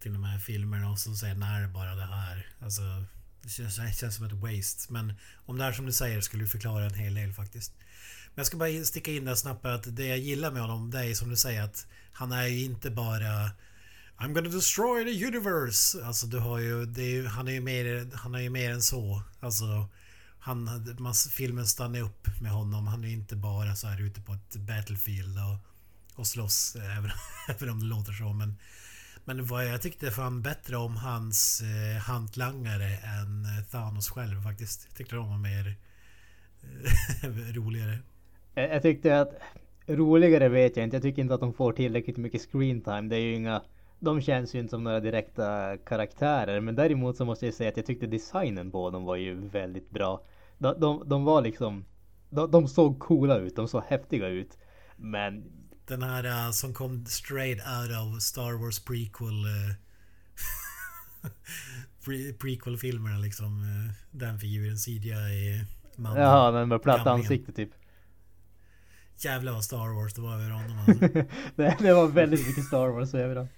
A: till de här filmerna och så säger när bara det här. Alltså, det känns, det känns som ett waste. Men om det är som du säger skulle du förklara en hel del faktiskt. Men jag ska bara sticka in där snabbt att det jag gillar med honom det är som du säger att han är ju inte bara I'm gonna destroy the universe. Alltså du har ju, det är, han är ju mer, han är ju mer än så. Alltså han, man, filmen stannar upp med honom. Han är inte bara så här ute på ett battlefield och, och slåss. Även, även om det låter så. Men, men vad jag tyckte fan bättre om hans eh, hantlangare än eh, Thanos själv faktiskt. Jag tyckte de var mer eh, roligare.
B: Jag, tyckte att roligare vet jag inte. Jag tycker inte att de får tillräckligt mycket screentime. Det är ju inga de känns ju inte som några direkta karaktärer. Men däremot så måste jag säga att jag tyckte designen på dem var ju väldigt bra. De, de, de var liksom... De, de, såg coola ut, de såg häftiga ut. Men...
A: Den här uh, som kom straight out of Star Wars prequel... Uh, pre prequel-filmerna liksom. Uh, den figuren, CGI
B: mannen. Ja, den med platt ansikte typ.
A: Jävlar vad Star Wars det var över honom alltså.
B: det, det var väldigt mycket Star Wars över honom.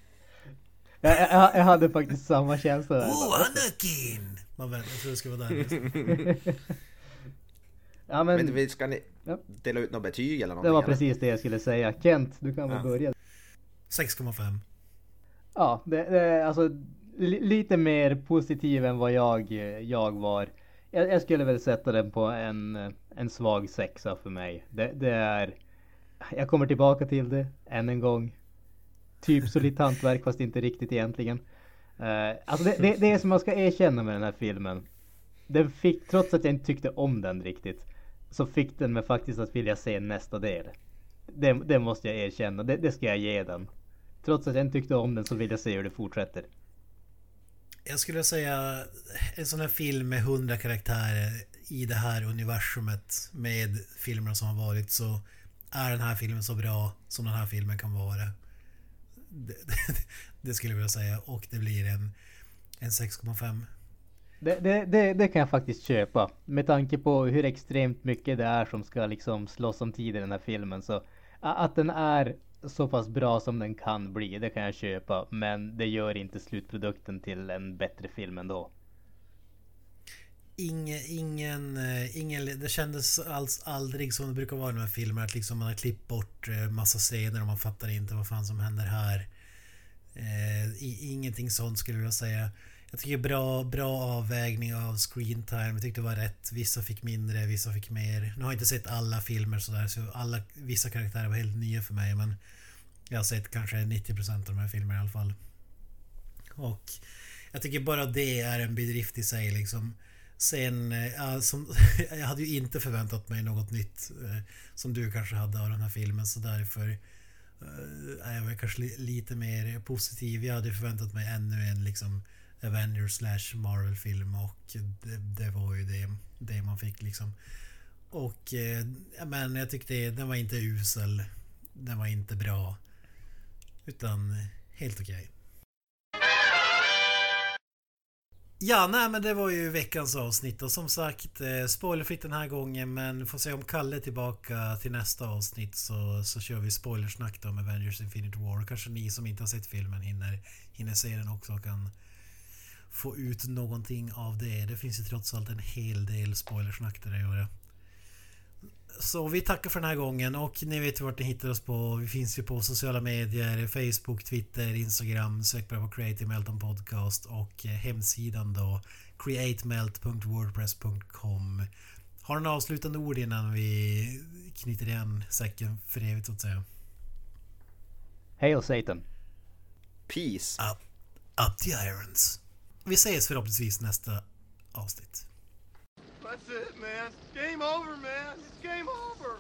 B: Jag, jag, jag, hade faktiskt samma känsla där.
A: Oh, Anakin! Man jag tror det ska vara där.
C: ja, men, men ska ni dela ut något betyg eller någonting?
B: Det var precis det jag skulle säga. Kent, du kan väl ja. börja.
A: 6,5.
B: Ja, det, det, alltså lite mer positiv än vad jag, jag var. Jag, jag, skulle väl sätta den på en, en svag sexa för mig. Det, det är... Jag kommer tillbaka till det än en gång typ solitt hantverk fast inte riktigt egentligen. Uh, alltså det, det, det är som man ska erkänna med den här filmen. Den fick, trots att jag inte tyckte om den riktigt, så fick den mig faktiskt att vilja se nästa del. Det, det måste jag erkänna, det, det ska jag ge den. Trots att jag inte tyckte om den så vill jag se hur det fortsätter.
A: Jag skulle säga en sån här film med hundra karaktärer i det här universumet med filmerna som har varit så är den här filmen så bra som den här filmen kan vara. Det, det, skulle jag vilja säga. Och det blir en, en 6,5.
B: Det, det, det, det, kan jag faktiskt köpa. Med tanke på hur extremt mycket det är som ska liksom slåss om tid i den här filmen. Så att den är så pass bra som den kan bli, det kan jag köpa. Men det gör inte slutprodukten till en bättre film ändå.
A: Ingen, eh, ingen, ingen, det kändes alls aldrig som det brukar vara i de här filmerna. Att liksom man har klippt bort eh, massa scener och man fattar inte vad fan som händer här. Eh, ingenting sånt skulle jag vilja säga. Jag tycker bra, bra avvägning av screen time. Jag tyckte det var rätt. Vissa fick mindre, vissa fick mer. Nu har jag inte sett alla filmer sådär så alla, vissa karaktärer var helt nya för mig men jag har sett kanske 90% av de här filmerna i alla fall. Och jag tycker bara det är en bedrift i sig liksom. Sen, eh, ja, som, jag hade ju inte förväntat mig något nytt eh, som du kanske hade av den här filmen så därför eh, är jag kanske lite mer positiv. Jag hade förväntat mig ännu en liksom Avengers slash Marvel film och det, det, var ju det, det man fick liksom. Och eh, men jag tyckte den var inte usel. Den var inte bra. Utan helt okej. Okay. Ja, nej men det var ju veckans avsnitt och som sagt eh, spoilerfritt den här gången men får se om Kalle är tillbaka till nästa avsnitt så, så kör vi spoilersnack då med Avengers Infinity War. Kanske ni som inte har sett filmen hinner, hinner se den också och kan få ut någonting av det. Det finns ju trots allt en hel del spoilersnack där att göra. Så vi tackar för den här gången och ni vet vart ni hittar oss på. Vi finns ju på sociala medier. Facebook, Twitter, Instagram. Sök bara på Creative Melton Podcast och eh, hemsidan då createmelt.wordpress.com Har du några avslutande ord innan vi knyter igen säcken för evigt så att säga?
B: Hail Satan!
C: Peace!
A: Up, up the irons. Vi ses förhoppningsvis nästa avsnitt.
G: That's it, man. Game over, man. It's game over.